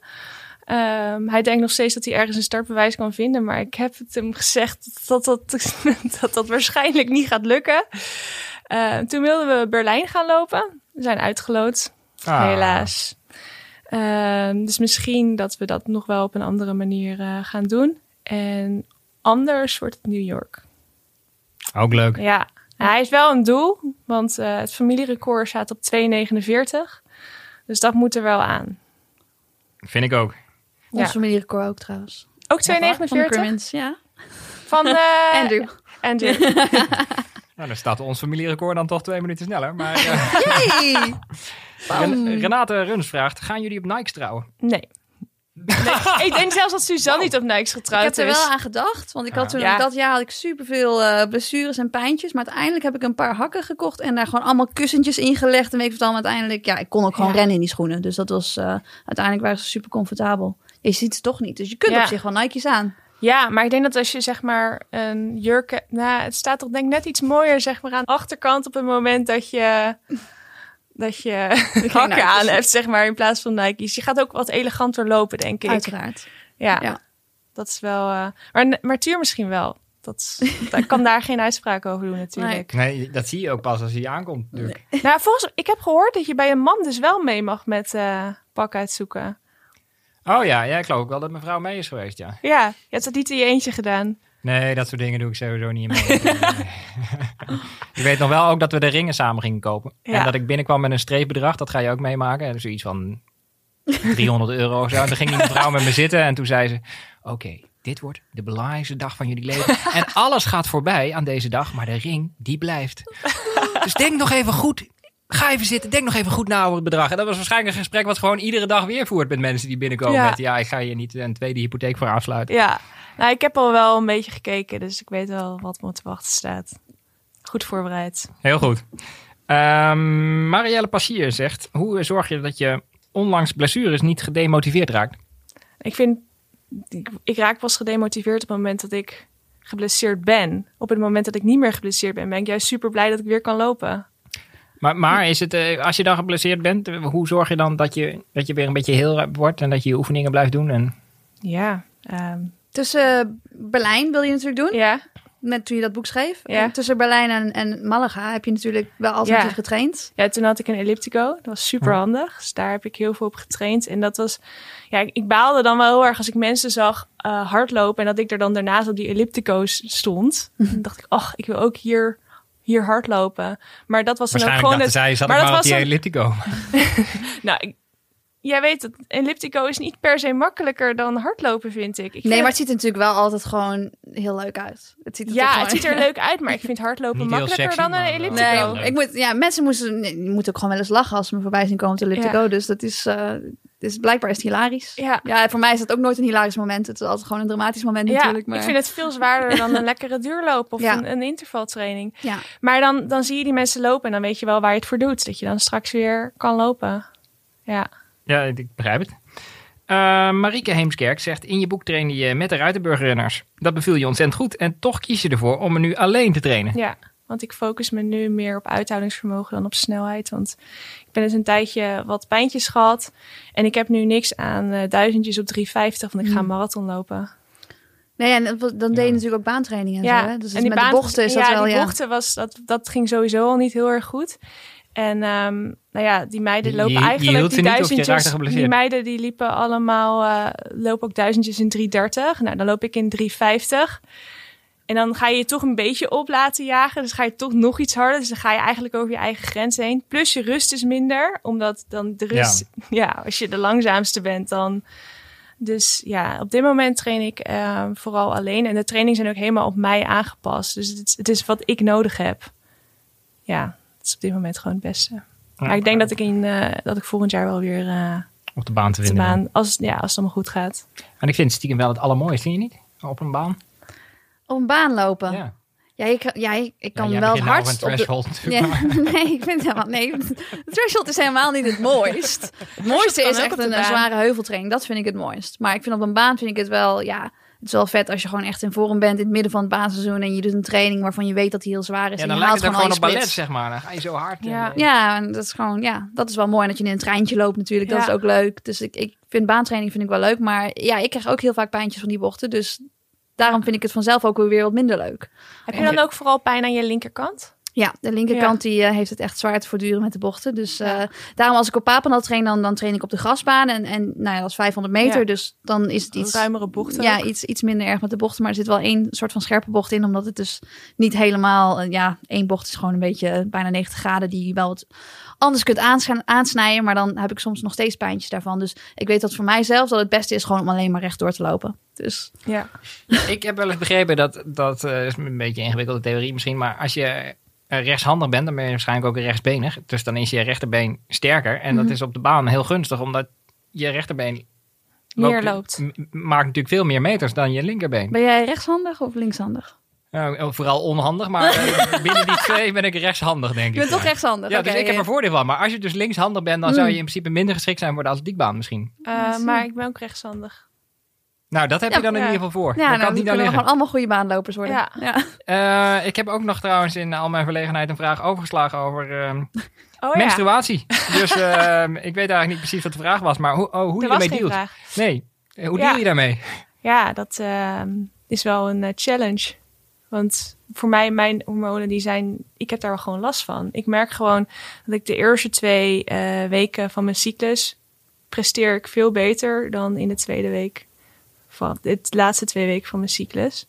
Ehm, hij denkt nog steeds dat hij ergens een startbewijs kan vinden. Maar ik heb het hem gezegd dat dat, dat, dat waarschijnlijk niet gaat lukken. Eh, toen wilden we Berlijn gaan lopen. We zijn uitgeloot. Ah. Helaas. Ehm, dus misschien dat we dat nog wel op een andere manier eh, gaan doen. En anders wordt het New York. Ook leuk. Ja, Nou, hij is wel een doel, want eh, het familierecord staat op 2,49. Dus dat moet er wel aan. Vind ik ook. Ons ja. familierecord ook trouwens. Ook Van de 2,49 Crimmins, ja. van eh Andrew. Andrew. Nou, dan staat ons familierecord dan toch twee minuten sneller. Maar eh, Hey! Ren- Renate Runs vraagt, gaan jullie op Nikes trouwen? Nee. Nee, ik denk zelfs dat Suzanne niet op Nikes Ik getrouwd heb er is. wel aan gedacht, want ik had toen Ja. dat jaar had ik superveel eh blessures en pijntjes, maar uiteindelijk heb ik een paar hakken gekocht en daar gewoon allemaal kussentjes in gelegd en weet ik wat allemaal uiteindelijk, ja, ik kon ook gewoon Ja. rennen in die schoenen, dus dat was eh, uiteindelijk waren ze super comfortabel. Je ziet ze toch niet, dus je kunt Ja. op zich wel Nike's aan. Ja, maar ik denk dat als je zeg maar een jurk... Nou, het staat toch denk ik net iets mooier zeg maar aan de achterkant op het moment dat je... Dat je hakken aan hebt, zeg maar, in plaats van Nike's. Je gaat ook wat eleganter lopen, denk ik. Uiteraard. Ja, Ja. dat is wel... eh, maar, maar Tuur misschien wel. Dat kan daar geen uitspraak over doen natuurlijk. Nee, dat zie je ook pas als hij aankomt. natuurlijk. Nou, volgens ik heb gehoord dat je bij een man dus wel mee mag met eh pak uitzoeken. Oh ja, ja, ik geloof ook wel dat mijn vrouw mee is geweest, ja. Ja, je hebt dat niet in je eentje gedaan. Nee, dat soort dingen doe ik sowieso niet mee. je weet nog wel ook dat we de ringen samen gingen kopen. Ja. En dat ik binnenkwam met een streepbedrag, dat ga je ook meemaken. En Zoiets van 300 euro of zo. En toen ging die mevrouw met me zitten en toen zei ze... Oké, dit wordt de belangrijkste dag van jullie leven. En alles gaat voorbij aan deze dag, maar de ring, die blijft. Dus denk nog even goed. Ga even zitten, denk nog even goed na over het bedrag. En dat was waarschijnlijk een gesprek wat gewoon iedere dag weer voert met mensen die binnenkomen. Ja. Met ja, ik ga hier niet een tweede hypotheek voor afsluiten. Ja, nou, ik heb al wel een beetje gekeken, dus ik weet wel wat me te wachten staat. Goed voorbereid. Heel goed. Ehm, Marielle Passier zegt: Hoe zorg je dat je onlangs blessures niet gedemotiveerd raakt? Ik vind, ik, ik raak pas gedemotiveerd op het moment dat ik geblesseerd ben. Op het moment dat ik niet meer geblesseerd ben, ben ik juist super blij dat ik weer kan lopen. Maar, maar is het, eh, als je dan geblesseerd bent, eh, hoe zorg je dan dat je, dat je weer een beetje heel wordt en dat je je oefeningen blijft doen? En... Ja, ehm, Tussen Berlijn wil je natuurlijk doen, Ja, net toen je dat boek schreef. Ja. Tussen Berlijn en, en Malaga heb je natuurlijk wel alternatief Ja. getraind. Ja, toen had ik een elliptico. Dat was super handig. Dus daar heb ik heel veel op getraind. En dat was, ja, ik, ik baalde dan wel heel erg als ik mensen zag eh, hardlopen en dat ik er dan daarnaast op die elliptico's stond. dan dacht ik, ach, ik wil ook hier, hier hardlopen. Maar dat was dan ook Waarschijnlijk gewoon dachten zij, het. zat maar dat maar op die dan- elliptico. Nou, ik- jij weet dat elliptico is niet per se makkelijker dan hardlopen, vind ik. ik Nee, vind maar het ziet er natuurlijk wel altijd gewoon heel leuk uit. Het ziet er ja, gewoon- het ziet er leuk uit, maar ik vind hardlopen Niet makkelijker sexy, dan een wel- elliptico. Nee, ik moet, ja, mensen moesten, nee, je moet ook gewoon wel eens lachen als ze me voorbij zien komen op de elliptico. Dus dat is, eh, dus blijkbaar is het hilarisch. Ja. Ja, voor mij is dat ook nooit een hilarisch moment. Het is altijd gewoon een dramatisch moment Ja, natuurlijk. Maar... ik vind het veel zwaarder dan een lekkere duurloop of Ja. een, een intervaltraining. Ja. Maar dan, dan zie je die mensen lopen en dan weet je wel waar je het voor doet. Dat je dan straks weer kan lopen. Ja, Ja, ik begrijp het. Eh Marieke Heemskerk zegt, in je boek trainde je met de Ruitenburgerrenners. Dat beviel je ontzettend goed en toch kies je ervoor om er nu alleen te trainen. ja, want ik focus me nu meer op uithoudingsvermogen dan op snelheid. Want ik ben dus een tijdje wat pijntjes gehad. En ik heb nu niks aan eh, duizendjes op 350, want ik ga een marathon lopen. Nee, en dan deed je natuurlijk ook baantraining en ja, zo. Hè? Dus en die met de bochten is dat ja, wel, die ja. bochten was, dat, dat ging sowieso al niet heel erg goed. En ehm, nou ja, die meiden lopen je- je eigenlijk die duizendjes. die meiden die liepen allemaal, eh, lopen ook duizendjes in 330. Nou, dan loop ik in 350. En dan ga je je toch een beetje op laten jagen. Dus ga je toch nog iets harder. Dus dan ga je eigenlijk over je eigen grens heen. Plus je rust is minder. Omdat dan de rust... Ja, als je de langzaamste bent dan... Dus ja, op dit moment train ik eh, vooral alleen. En de trainingen zijn ook helemaal op mij aangepast. Dus het, is- het is wat ik nodig heb. Ja, het is op dit moment gewoon het beste. Maar ik denk dat ik, in, eh, dat ik volgend jaar wel weer eh Op de baan te de vinden. baan... Als, ja, als het allemaal goed gaat. En ik vind het stiekem wel het allermooiste, vind je niet? Op een baan. Op een baan lopen. Ja, Ja. ik, ja, ik, ik kan Ja, jij wel het nou de... threshold natuurlijk. Ja, maar- nee, ik vind het helemaal... Nee, de threshold is helemaal niet het mooist. Het mooiste is echt de een, zware heuveltraining. Dat vind ik het mooist. Maar ik vind op een baan vind ik het wel... Ja, het is wel vet als je gewoon echt in vorm bent in het midden van het baanseizoen. En je doet een training waarvan je weet dat die heel zwaar is. Ja, en dan je lijkt het ook gewoon op je ballet, zeg maar. Dan ga je zo hard. en, Ja. eh, Ja, en dat is gewoon, ja, dat is wel mooi. En dat je in een treintje loopt natuurlijk, dat Ja. is ook leuk. Dus ik, ik vind baantraining vind ik wel leuk. Maar ja, ik krijg ook heel vaak pijntjes van die bochten. Dus daarom vind ik het vanzelf ook weer wat minder leuk. Heb je dan ook vooral pijn aan je linkerkant? Ja, de linkerkant die eh, heeft het echt zwaar te voortduren met de bochten. Dus eh, Ja. daarom als ik op Papendal train, dan, dan train ik op de grasbaan. En, en nou ja, dat is 500 meter. Ja. Dus dan is het iets, ruimere bochten. ja, ook. iets, iets minder erg met de bochten. Maar er zit wel één soort van scherpe bocht in. Omdat het dus niet helemaal... eh, ja, één bocht is gewoon een beetje bijna 90 graden. Die je wel wat anders kunt aansnijden. Maar dan heb ik soms nog steeds pijntjes daarvan. Dus ik weet dat voor mij zelf dat het beste is gewoon om alleen maar rechtdoor te lopen. Dus ja. Ik heb wel eens begrepen dat, dat eh, is een beetje een ingewikkelde theorie misschien, maar als je eh, rechtshandig bent, dan ben je waarschijnlijk ook rechtsbenig. Dus dan is je rechterbeen sterker. En Mhm. dat is op de baan heel gunstig, omdat je rechterbeen Meer loopt. maakt natuurlijk veel meer meters dan je linkerbeen. ben jij rechtshandig of linkshandig? Nou, vooral onhandig, maar eh, binnen die twee ben ik rechtshandig, denk ik. Je bent toch rechtshandig? Ja, dus ik heb er voordeel van. Maar als je dus linkshandig bent, dan Mm. zou je in principe minder geschikt zijn voor de atletiekbaan misschien. Eh, maar ik ben ook rechtshandig. Nou, dat heb Ja, je dan in ieder geval voor. Ja, dan nou, kan dan het niet liggen. gewoon allemaal goede baanlopers worden. Ja. Ja. Eh, ik heb ook nog trouwens in al mijn verlegenheid een vraag overgeslagen over ehm, Oh menstruatie. Dus ehm, ik weet eigenlijk niet precies wat de vraag was, maar hoe, oh, hoe Er je was ermee geen dealt. vraag. Nee, hoe Ja. deel je daarmee? Ja, dat ehm, is wel een challenge. Want voor mij, mijn hormonen, die zijn... Ik heb daar wel gewoon last van. Ik merk gewoon dat ik de eerste twee eh, weken van mijn cyclus... presteer ik veel beter dan in de tweede week. Van de laatste twee weken van mijn cyclus.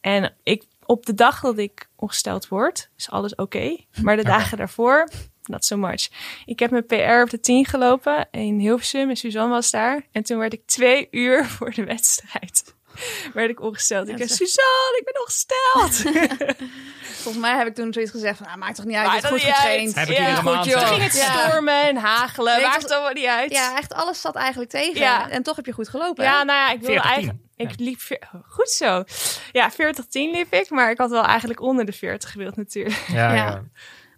En ik, op de dag dat ik ongesteld word, is alles oké. Maar de dagen daarvoor, not so much. Ik heb mijn PR op de 10 gelopen in Hilversum en Suzanne was daar. En toen werd ik twee uur voor de wedstrijd. Werd ik ongesteld. Ik zei. Suzanne, ik ben ongesteld. Volgens mij heb ik toen zoiets gezegd van, nou, maakt toch niet uit, je hebt goed getraind. Heb ik Ja, goed, joh. Toen het ging het Ja. stormen en hagelen. Nee, maakt het het allemaal niet uit. Ja, echt alles zat eigenlijk tegen. Ja. En toch heb je goed gelopen. Ja, nou ja, ik wilde 40-10. eigenlijk... Ik liep... Goed zo. Ja, 40-10 liep ik. Maar ik had wel eigenlijk onder de 40 gewild natuurlijk. Ja, Ja.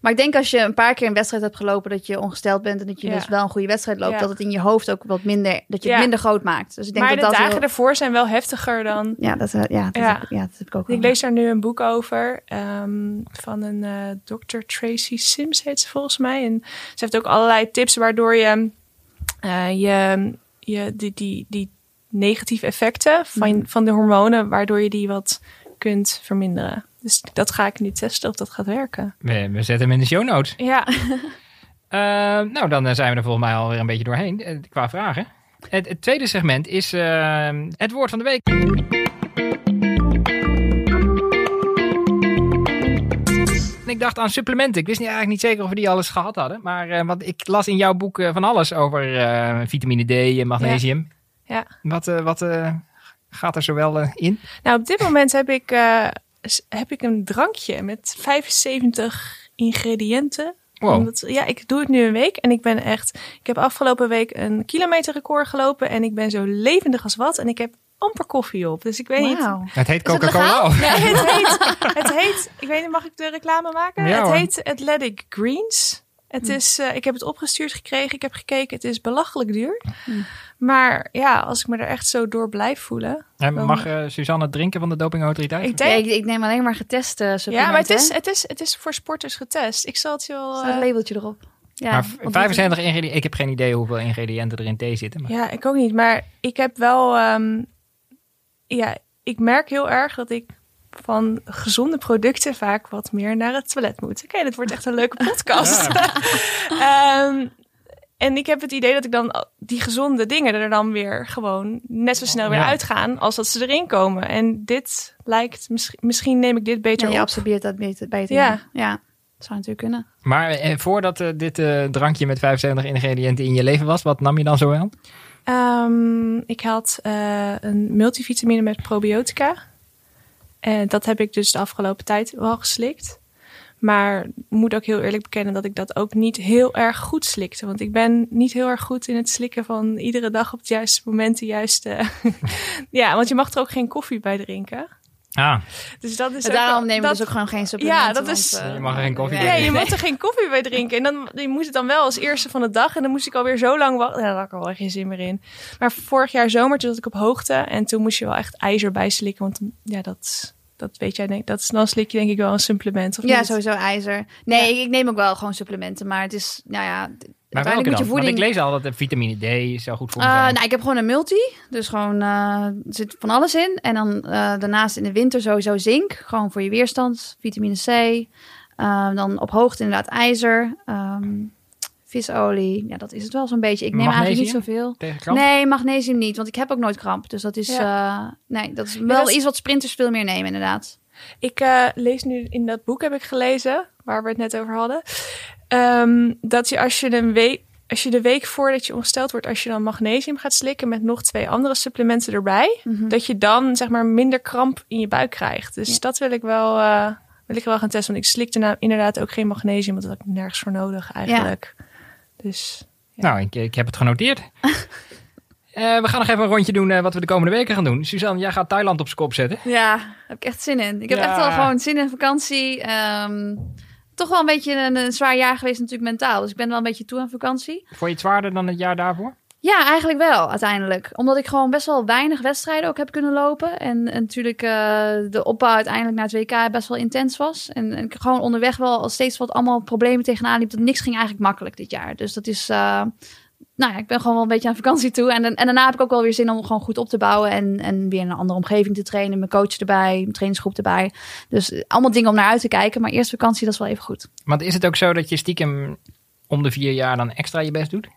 Maar ik denk als je een paar keer een wedstrijd hebt gelopen dat je ongesteld bent en dat je Ja. dus wel een goede wedstrijd loopt, Ja. dat het in je hoofd ook wat minder, dat je het minder groot maakt. Dus ik denk maar dat de dat dagen heel- ervoor zijn wel heftiger dan... ja, dat, eh, ja, dat, Ja. Heb, ja, dat heb ik ook. Ik lees daar nu een boek over ehm, van een eh Dr. Tracy Sims heet ze volgens mij. En ze heeft ook allerlei tips waardoor je, eh, je, je die, die, die negatieve effecten van, van de hormonen, waardoor je die wat kunt verminderen. Dus dat ga ik nu testen of dat gaat werken. We, we zetten hem in de show notes. Ja, Eh, nou, dan eh, zijn we er volgens mij alweer een beetje doorheen eh, qua vragen. Het, het tweede segment is het woord van de week. Ik dacht aan supplementen. Ik wist niet, eigenlijk niet zeker of we die alles gehad hadden. Maar eh, want ik las in jouw boek van alles over vitamine D en magnesium. Ja. Wat, eh, wat eh, gaat er zowel in? nou op dit moment heb ik, heb ik een drankje met 75 ingrediënten. Wow. Omdat, ja, ik doe het nu een week en ik ben echt. Ik heb afgelopen week een kilometerrecord gelopen en ik ben zo levendig als wat. En ik heb amper koffie op. Dus ik weet niet. Het heet Coca-Cola. Ja, het heet, het heet, ik weet niet, mag ik de reclame maken? Ja, het hoor. heet Athletic Greens. Het is, eh, ik heb het opgestuurd gekregen, ik heb gekeken, het is belachelijk duur. Maar ja, als ik me er echt zo door blijf voelen. En Dan- mag eh, Suzanne drinken van de dopingautoriteit? Ik Ja, denk, ik, ik neem alleen maar geteste ja, supplementen. maar het is, het, is, het is voor sporters getest. Ik zal het je wel... Er staat een eh, labeltje erop. Ja, maar want 75 ingrediënten. Ik heb geen idee hoeveel ingrediënten er in thee zitten. Maar... Ja, ik ook niet. Maar ik heb wel. ehm, ja, ik merk heel erg dat ik van gezonde producten vaak wat meer naar het toilet moet. Oké, dit wordt echt een leuke podcast. Ehm, en ik heb het idee dat ik dan die gezonde dingen er dan weer gewoon net zo snel weer Ja. uitgaan als dat ze erin komen. En dit lijkt, misschien, misschien neem ik dit beter Ja, je op. absorbeert dat beter. beter Ja. ja. ja, dat zou natuurlijk kunnen. Maar eh, voordat eh, dit eh, drankje met 75 ingrediënten in je leven was, wat nam je dan zo wel? Ehm, ik had eh, een multivitamine met probiotica. En dat heb ik dus de afgelopen tijd wel geslikt. Maar moet ook heel eerlijk bekennen dat ik dat ook niet heel erg goed slikte. Want ik ben niet heel erg goed in het slikken van iedere dag op het juiste moment de juiste... ja, want je mag er ook geen koffie bij drinken. Ah, Dus dat is En daarom nemen we dat, dus ook gewoon geen supplementen. Ja, dat want, is- eh, Je mag er geen koffie nee. bij Nee, je drinken. moet er geen koffie bij drinken. En dan je moet het dan wel als eerste van de dag. En dan moest ik alweer zo lang wachten. Ja, daar had ik al geen zin meer in. Maar vorig jaar zomer toen zat ik op hoogte. En toen moest je wel echt ijzer bijslikken. Want ja, dat, dat weet jij denk dat is- Dan slik je denk ik wel een supplement. Of Ja, niet? sowieso ijzer. Nee, ik, ik neem ook wel gewoon supplementen. Maar het is, nou ja, maar welke uiteindelijk dan? moet je Want voeding... ik lees al dat de vitamine D zo goed voor zijn. nou, ik heb gewoon een multi. Dus gewoon, eh, er zit van alles in. En dan eh, daarnaast in de winter sowieso zink. Gewoon voor je weerstand. Vitamine C. Dan op hoogte inderdaad ijzer. ehm, visolie. Ja, dat is het wel zo'n beetje. Ik neem eigenlijk niet zoveel. Tegen kramp? Nee, magnesium niet. Want ik heb ook nooit kramp. Dus dat is, eh, nee, dat is wel dat is- iets wat sprinters veel meer nemen inderdaad. Ik eh, lees nu in dat boek heb ik gelezen, waar we het net over hadden, ehm, dat je als je een week, als je de week voordat je ongesteld wordt, als je dan magnesium gaat slikken met nog twee andere supplementen erbij, Mhm. dat je dan zeg maar minder kramp in je buik krijgt. Dus Ja. dat wil ik wel, eh, wil ik wel gaan testen, want ik slikte inderdaad ook geen magnesium, want dat had ik nergens voor nodig eigenlijk. Dus Nou, ik, ik heb het genoteerd. Eh, we gaan nog even een rondje doen eh, wat we de komende weken gaan doen. Suzanne, jij gaat Thailand op zijn kop zetten. Ja, daar heb ik echt zin in. Ik heb Ja. echt wel gewoon zin in vakantie. Ehm, toch wel een beetje een, een zwaar jaar geweest natuurlijk mentaal. Dus ik ben wel een beetje toe aan vakantie. Vond je het zwaarder dan het jaar daarvoor? Ja, eigenlijk wel uiteindelijk. Omdat ik gewoon best wel weinig wedstrijden ook heb kunnen lopen. En, natuurlijk eh, de opbouw uiteindelijk naar het WK best wel intens was. En, en ik gewoon onderweg wel steeds wat allemaal problemen tegenaan liep. Dat niks ging eigenlijk makkelijk dit jaar. Dus dat is... eh, nou ja, ik ben gewoon wel een beetje aan vakantie toe. En, en daarna heb ik ook wel weer zin om gewoon goed op te bouwen. En, en weer in een andere omgeving te trainen. Mijn coach erbij, mijn trainingsgroep erbij. Dus eh, allemaal dingen om naar uit te kijken. Maar eerst vakantie, dat is wel even goed. Want is het ook zo dat je stiekem om de vier jaar dan extra je best doet?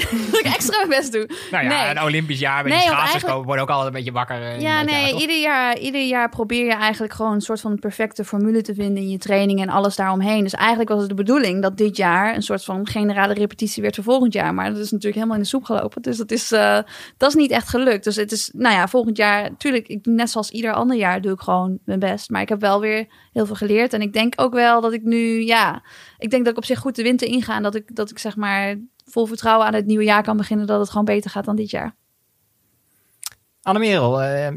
dat ik extra mijn best doe. Nou ja, Nee. een Olympisch jaar met Nee, die schaatsers eigenlijk- worden ook altijd een beetje wakker. eh, Ja, jaar, nee, ieder jaar, ieder jaar probeer je eigenlijk gewoon een soort van perfecte formule te vinden in je training en alles daaromheen. Dus eigenlijk was het de bedoeling dat dit jaar een soort van generale repetitie werd voor volgend jaar. Maar dat is natuurlijk helemaal in de soep gelopen. Dus dat is, eh, dat is niet echt gelukt. Dus het is, nou ja, volgend jaar, natuurlijk, ik, net zoals ieder ander jaar doe ik gewoon mijn best. Maar ik heb wel weer heel veel geleerd. En ik denk ook wel dat ik nu, ja, ik denk dat ik op zich goed de winter inga. En dat ik, dat ik zeg maar vol vertrouwen aan het nieuwe jaar kan beginnen dat het gewoon beter gaat dan dit jaar. Annemerel, eh,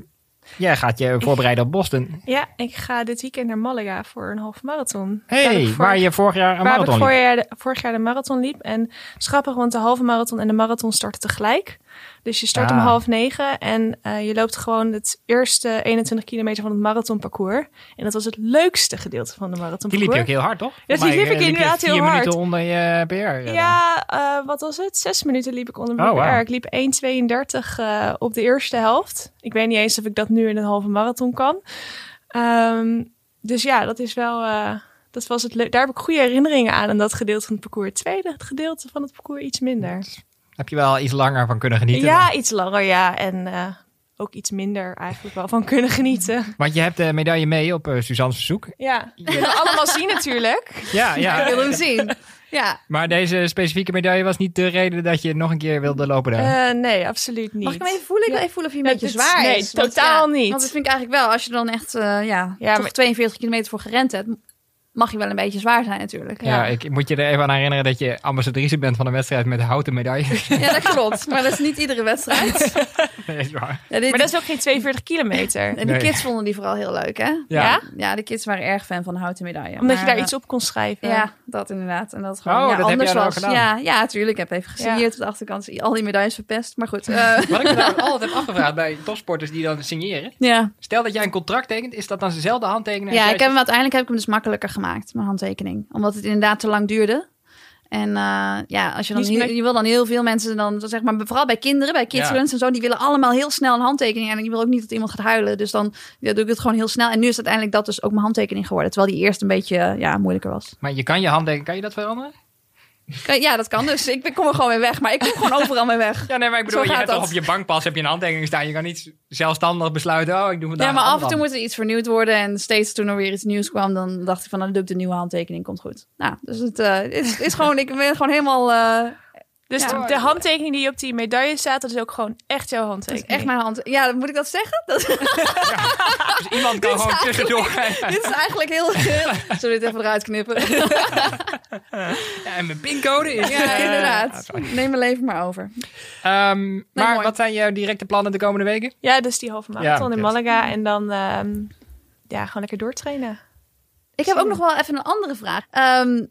jij gaat je voorbereiden op Boston. ja, ik ga dit weekend naar Malaga voor een halve marathon. Hey, waar je vorig jaar een Waar ik marathon vorig liep. jaar, de, vorig jaar de marathon liep. En het is grappig, want de halve marathon en de marathon starten tegelijk. Dus je start Ah. om half negen en eh, je loopt gewoon het eerste 21 kilometer van het marathonparcours. En dat was het leukste gedeelte van de Die marathonparcours. liep je ook heel hard, toch? die Maar, liep ik inderdaad heel hard. minuten onder je PR. Ja, eh, wat was het? Zes minuten liep ik onder mijn Oh, PR. Ik liep 1,32 eh, op de eerste helft. Ik weet niet eens of ik dat nu in een halve marathon kan. Ehm, dus ja, dat is wel... dat was het leuk. Daar heb ik goede herinneringen aan. En dat gedeelte van het parcours. Het tweede gedeelte van het parcours iets minder. Heb je wel iets langer van kunnen genieten? Ja, iets langer, ja. En eh, ook iets minder eigenlijk wel van kunnen genieten. Want je hebt de medaille mee op eh Suzanne's verzoek. Ja, je het allemaal zien natuurlijk. Ja, Ik ja. wil hem zien. Ja. Maar deze specifieke medaille was niet de reden dat je nog een keer wilde lopen daar. Eh, nee, absoluut niet. Mag ik hem even voelen? Ik wil even voelen of hij een Ja, beetje dit- zwaar nee, is. Want, totaal ja, niet. Want dat vind ik eigenlijk wel. Als je dan echt eh, ja, Ja, toch maar- 42 kilometer voor gerend hebt, mag je wel een beetje zwaar zijn natuurlijk. ja, ik moet je er even aan herinneren dat je ambassadrice bent van een wedstrijd met houten medailles. Ja, dat klopt. Maar dat is niet iedere wedstrijd. Nee, is waar. Ja, dit- Maar dat is ook geen 42 kilometer. En die Nee. kids vonden die vooral heel leuk, hè? Ja. Ja? Ja, de kids waren erg fan van de houten medaille. Omdat je daar eh, iets op kon schrijven. Ja, dat inderdaad. En dat gewoon Oh, ja, dat anders was. gedaan? Ja, ja, tuurlijk. Ik heb even gesigneerd op de achterkant. Al die medailles verpest. Maar goed. eh, Wat ik me nou altijd heb afgevraagd bij topsporters die dan signeren. ja, Stel dat jij een contract tekent, is dat dan dezelfde handtekening? ja ik heb hem, uiteindelijk heb ik hem dus makkelijker gemaakt, mijn handtekening. Omdat het inderdaad te lang duurde. En eh, ja, als je dan heel- je wil dan heel veel mensen dan zeg maar vooral bij kinderen, bij kids Ja. runs en zo, die willen allemaal heel snel een handtekening en je wil ook niet dat iemand gaat huilen, dus dan ja, doe ik het gewoon heel snel. En nu is uiteindelijk dat dus ook mijn handtekening geworden, terwijl die eerst een beetje ja moeilijker was. Maar je kan je handtekening, kan je dat veranderen? Kan- Ja, dat kan dus. Ik kom er gewoon weer weg, maar ik kom gewoon overal mee weg. Ja, nee, maar ik bedoel, je hebt toch op je bankpas heb je een handtekening staan. Je kan niet zelfstandig besluiten, oh, ik doe vandaag Ja, maar af en toe moet er iets vernieuwd worden. En steeds toen er weer iets nieuws kwam, dan dacht ik van, nou, dan doe ik de nieuwe handtekening, komt goed. Nou, dus het eh, is, is gewoon, ik ben gewoon helemaal, eh, Dus Ja. de, de handtekening die op die medaille staat, dat is ook gewoon echt jouw dat is handtekening. echt mijn hand. Ja, moet ik dat zeggen? Dat, Dus iemand kan gewoon tussendoor dit is eigenlijk heel. Zullen we dit even eruit knippen? Ja, en mijn pincode is... Ja, eh, inderdaad. Neem mijn leven maar over. Ehm, maar mooi. wat zijn jouw directe plannen de komende weken? Ja, dus die halve marathon Ja, in. Malaga. En dan ehm, ja, gewoon lekker doortrainen. Ik heb ook nog wel even een andere vraag. Ehm,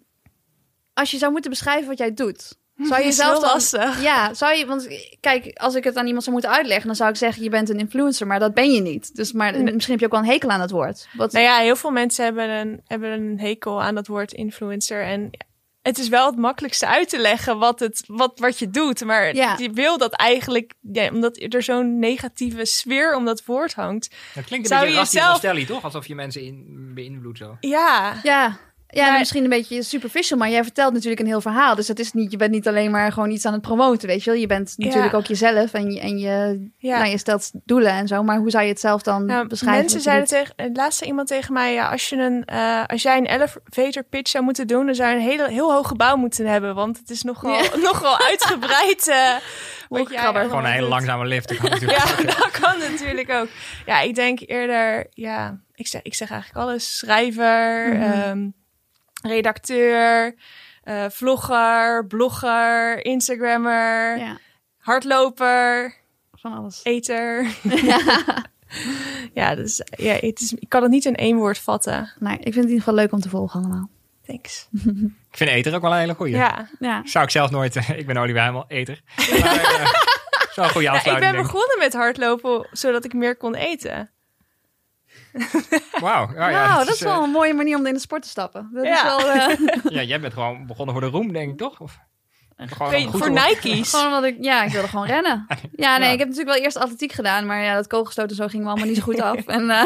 als je zou moeten beschrijven wat jij doet... Zou je zelf dan... lastig. Ja, zou je, want kijk, als ik het aan iemand zou moeten uitleggen, dan zou ik zeggen: je bent een influencer, maar dat ben je niet. Dus, maar misschien heb je ook wel een hekel aan het woord. Wat, Nou ja, heel veel mensen hebben een, hebben een hekel aan dat woord influencer. En het is wel het makkelijkste uit te leggen wat, het, wat, wat je doet. Maar Ja. je wil dat eigenlijk, ja, omdat er zo'n negatieve sfeer om dat woord hangt. Dat klinkt een Zou beetje je toch? Alsof je mensen in, beïnvloedt zo. Ja, Ja. Ja, Maar- misschien een beetje superficial, maar jij vertelt natuurlijk een heel verhaal. Dus het is niet, je bent niet alleen maar gewoon iets aan het promoten, weet je wel. Je bent natuurlijk Ja. ook jezelf en je, en je, ja. nou, je stelt doelen en zo. Maar hoe zou je het zelf dan Nou, beschrijven? mensen zeiden tegen, het laatste iemand tegen mij, ja, als, je een, eh, als jij een elevator pitch zou moeten doen, dan zou je een hele, heel hoog gebouw moeten hebben. Want het is nogal, Ja. nogal uitgebreid. eh wat jij. Gewoon een hele doet. langzame lift. dat kan natuurlijk Ja, ook. dat kan natuurlijk ook. Ja, ik denk eerder, ja, ik zeg, ik zeg eigenlijk alles. Schrijver, ehm, redacteur, eh, vlogger, blogger, Instagrammer, Ja, hardloper, van alles. eter. ja, dus, ja het is, ik kan het niet in één woord vatten. Nou, ik vind het in ieder geval leuk om te volgen allemaal. Thanks. Ik vind eter ook wel een hele goeie. Ja. Ja. Zou ik zelf nooit... ik ben Oliver Heimel, eter. Maar, eh, goede Ja, ik ben begonnen met hardlopen zodat ik meer kon eten. Wauw. Ja, dat is, is wel een mooie manier om in de sport te stappen. Dat is Ja. wel eh, eh, ja, jij bent gewoon begonnen voor de roem, denk ik, toch? Of, Weet- voor? Nike's. gewoon omdat ik, ja, ik wilde gewoon rennen. Ja, nee, Ja. ik heb natuurlijk wel eerst atletiek gedaan, maar ja, dat kogelstoten zo ging me allemaal niet zo goed af. En eh,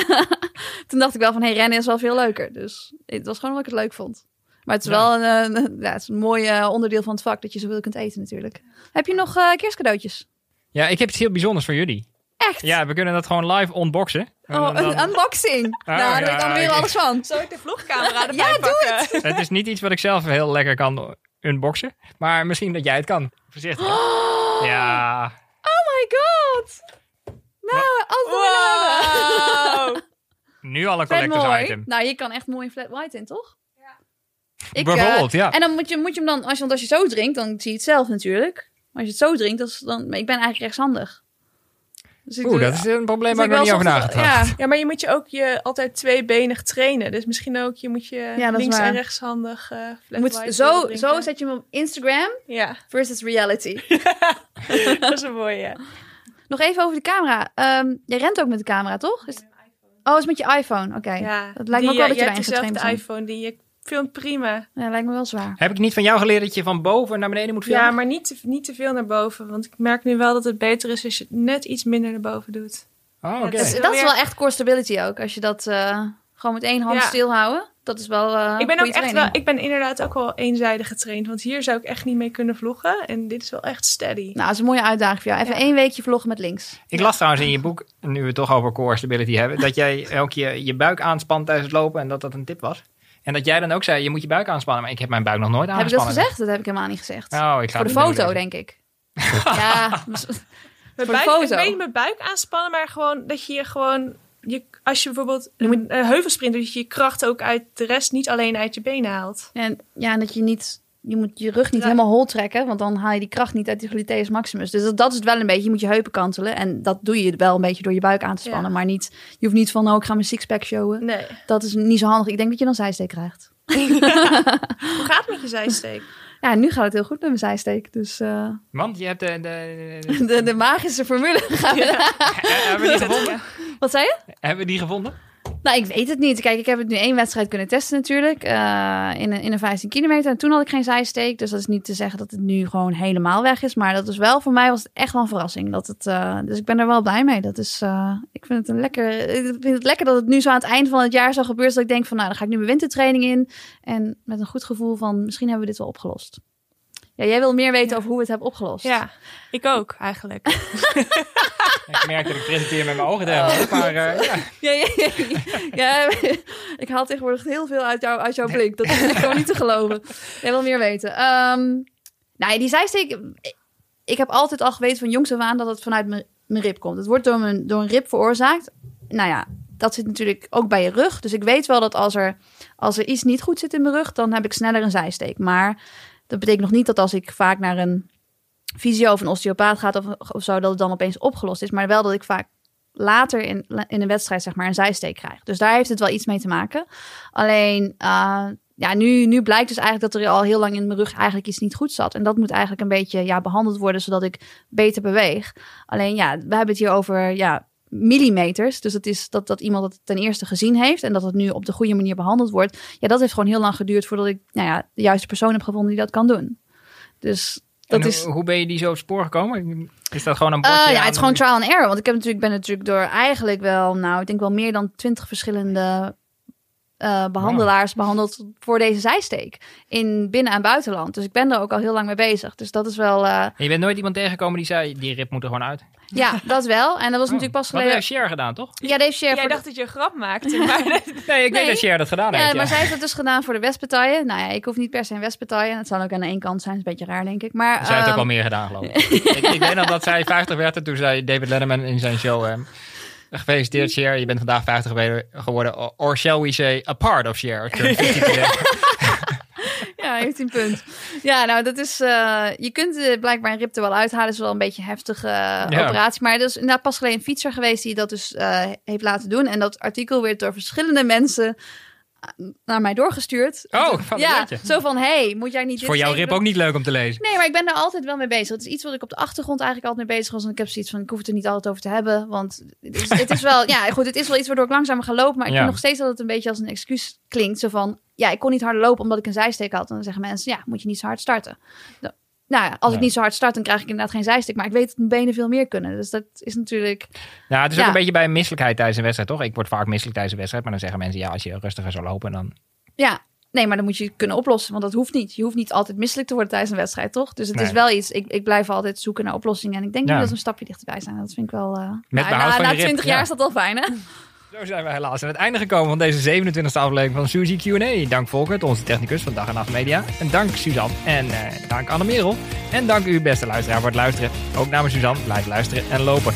toen dacht ik wel van, hey, rennen is wel veel leuker. Dus het was gewoon wat ik het leuk vond. Maar het is Ja. wel een, eh, ja, het is een mooi eh, onderdeel van het vak dat je zoveel kunt eten natuurlijk. Heb je nog eh kerstcadeautjes? Ja, ik heb iets heel bijzonders voor jullie. Echt? Ja, we kunnen dat gewoon live unboxen. En Oh, dan- een unboxing. nou, daar ja, weet ik dan weer ik- alles van. Zal ik de vlogcamera erbij Ja, doe pakken? Het is niet iets wat ik zelf heel lekker kan unboxen. Maar misschien dat jij het kan. Voorzichtig. Ja. Oh my god. Nou, als we willen hebben. Wow. Nu al een collectors mooi. item. Nou, je kan echt mooi flat white in, toch? Ja. Ik, Bijvoorbeeld, eh, ja. En dan moet je, moet je hem dan, als je, want als je zo drinkt, dan zie je het zelf natuurlijk. Maar als je het zo drinkt, dan, ik ben eigenlijk rechtshandig. Dus Oeh, dat is een probleem dus waar ik nog niet over nagedacht. Ja, Ja, maar je moet je ook je altijd tweebenig trainen. Dus misschien ook, je moet je Ja, links en rechtshandig eh je moet, zo, zo zet je hem op Instagram Ja, versus reality. dat is een mooie. Nog even over de camera. Ehm jij rent ook met de camera, toch? Is Oh, is met je iPhone. Oké. Ja, Dat lijkt me ook wel dat je hebt daarin getraind dezelfde iPhone, die je filmt prima. Ja, lijkt me wel zwaar. Heb ik niet van jou geleerd dat je van boven naar beneden moet filmen? Ja, maar niet te, niet te veel naar boven. Want ik merk nu wel dat het beter is als je het net iets minder naar boven doet. Oh, oké. dat is wel dat is wel echt core stability ook. Als je dat eh, gewoon met één hand Ja. stilhouden. Dat is wel eh ik ben ook goede echt wel, training. ik ben inderdaad ook wel eenzijdig getraind. Want hier zou ik echt niet mee kunnen vloggen. En dit is wel echt steady. Nou, dat is een mooie uitdaging voor jou. Even Ja. één weekje vloggen met links. Ik las trouwens in je boek, nu we het toch over core stability hebben, dat jij elke keer je buik aanspant tijdens het lopen en dat dat een tip was. En dat jij dan ook zei, je moet je buik aanspannen. Maar ik heb mijn buik nog nooit Heb ik dat aangespannen. gezegd? Dat heb ik helemaal niet gezegd. Oh, ik ga voor de foto, denk ik. ja, mis- Mijn Voor de buik, foto. Ik weet niet mijn buik aanspannen, maar gewoon dat je je gewoon... Je, als je bijvoorbeeld een heuvelsprint doet, dat je je kracht ook uit de rest, niet alleen uit je benen haalt. en, ja, en dat je niet... Je moet je rug niet Ja. helemaal hol trekken, want dan haal je die kracht niet uit die gluteus maximus. Dus dat, dat is het wel een beetje. Je moet je heupen kantelen. En dat doe je wel een beetje door je buik aan te spannen. Ja. Maar niet, je hoeft niet van, oh, ik ga mijn sixpack showen. Nee. Dat is niet zo handig. Ik denk dat je dan zijsteek krijgt. Hoe gaat het met je zijsteek? Ja, nu gaat het heel goed met mijn zijsteek. Dus eh, Want je hebt de... de, de- de, de magische formule hebben we die gevonden? Wat zei je? Hebben we die gevonden? Nou, ik weet het niet. Kijk, ik heb het nu één wedstrijd kunnen testen natuurlijk. eh, in, een, in een 15 kilometer. En toen had ik geen zijsteek. Dus dat is niet te zeggen dat het nu gewoon helemaal weg is. Maar dat is wel, voor mij was het echt wel een verrassing. Dat het, eh, dus ik ben er wel blij mee. Dat is, eh, ik vind het een lekker, ik vind het lekker dat het nu zo aan het eind van het jaar zo gebeurt. Dat ik denk van, nou, dan ga ik nu mijn wintertraining in. En met een goed gevoel van, misschien hebben we dit wel opgelost. Ja, jij wil meer weten Ja. over hoe we het hebben opgelost. Ja, ik ook eigenlijk. Ik merk dat ik presenteer met mijn ogen tegen. Maar eh, ja. Ja, ja, ja, ja, ik haal tegenwoordig heel veel uit, jou, uit jouw blik. Dat is gewoon niet te geloven. Jij wil meer weten. Ehm nou ja, die zijsteek... Ik heb altijd al geweten van jongs af aan dat het vanuit mijn, mijn rib komt. Het wordt door, mijn, door een rib veroorzaakt. Nou ja, dat zit natuurlijk ook bij je rug. Dus ik weet wel dat als er, als er iets niet goed zit in mijn rug... dan heb ik sneller een zijsteek. Maar dat betekent nog niet dat als ik vaak naar een fysio of een osteopaat ga... Of, of zo, dat het dan opeens opgelost is. Maar wel dat ik vaak later in, in een wedstrijd zeg maar een zijsteek krijg. Dus daar heeft het wel iets mee te maken. Alleen, eh, ja, nu, nu blijkt dus eigenlijk dat er al heel lang in mijn rug eigenlijk iets niet goed zat. En dat moet eigenlijk een beetje ja, behandeld worden, zodat ik beter beweeg. Alleen, ja, we hebben het hier over ja, millimeters. Dus het is dat, dat iemand het ten eerste gezien heeft en dat het nu op de goede manier behandeld wordt. Ja, dat heeft gewoon heel lang geduurd voordat ik nou ja, de juiste persoon heb gevonden die dat kan doen. Dus dat is... hoe, ben je die zo op spoor gekomen? Is dat gewoon een Eh, bordje ja, het is gewoon trial and error. Want ik heb natuurlijk, ben natuurlijk door eigenlijk wel, nou, ik denk wel meer dan twintig verschillende eh, behandelaars behandeld voor deze zijsteek. In binnen- en buitenland. Dus ik ben er ook al heel lang mee bezig. Dus dat is wel, eh, En je bent nooit iemand tegengekomen die zei, die rib moet er gewoon uit. ja, dat wel. En dat was natuurlijk pas geleden. heeft Cher gedaan, toch? Ja, deze share Jij voor de- dacht dat je een grap maakte, maar Nee, ik Nee. weet dat Cher dat gedaan Ja, heeft. maar ja. zij heeft het dus gedaan voor de Westpartijen. Nou ja, ik hoef niet per se een Westpartijen. Het zal ook aan de ene kant zijn. Dat is een beetje raar, denk ik. Maar, Zij heeft ook ehm, wel meer gedaan, geloof ik. ik. Ik weet nog dat zij 50 werd en toen zei David Letterman in zijn show... ehm, Gefeliciteerd, Cher. Je bent vandaag 50 geworden-. Or shall we say, a part of Cher. Turn 50 today. Ja, heeft een punt. Ja, nou, dat is. eh, je kunt eh, blijkbaar een rib er wel uithalen. Dat is wel een beetje een heftige eh, operatie. Maar er is inderdaad pas geleden een fietser geweest die dat dus heeft laten doen. En dat artikel werd door verschillende mensen naar mij doorgestuurd. Oh, van ja, zo van: hey, moet jij niet. Dit voor jouw even- ook niet leuk om te lezen. Nee, maar ik ben daar altijd wel mee bezig. Het is iets wat ik op de achtergrond eigenlijk altijd mee bezig was. En ik heb zoiets van: ik hoef het er niet altijd over te hebben. Want het is, het is wel, ja, goed, het is wel iets waardoor ik langzamer ga lopen. Maar ik Ja. vind nog steeds dat het een beetje als een excuus klinkt. Zo van: ja, ik kon niet harder lopen omdat ik een zijsteek had. En dan zeggen mensen: ja, moet je niet zo hard starten. Nou, ja, als ik niet zo hard start, dan krijg ik inderdaad geen zijsteek. Maar ik weet dat mijn benen veel meer kunnen. Dus dat is natuurlijk. Nou, het is Ja. ook een beetje bij misselijkheid tijdens een wedstrijd, toch? Ik word vaak misselijk tijdens een wedstrijd. Maar dan zeggen mensen, ja, als je rustiger zou lopen, dan... Ja, nee, maar dan moet je het kunnen oplossen. Want dat hoeft niet. Je hoeft niet altijd misselijk te worden tijdens een wedstrijd, toch? Dus het is wel iets. Ik, ik blijf altijd zoeken naar oplossingen. En ik denk Ja. dat we een stapje dichterbij zijn. Dat vind ik wel. eh Met nou, na, van na je rib, 20 ja. jaar is dat wel fijn, hè? Zo zijn we helaas aan het einde gekomen van deze 27e aflevering van Suzy Q&A. Dank Volkert, onze technicus van Dag en Nacht Media. En dank Suzanne en eh, dank Anne Merel. En dank u beste luisteraar voor het luisteren. Ook namens Suzanne, blijf luisteren en lopen.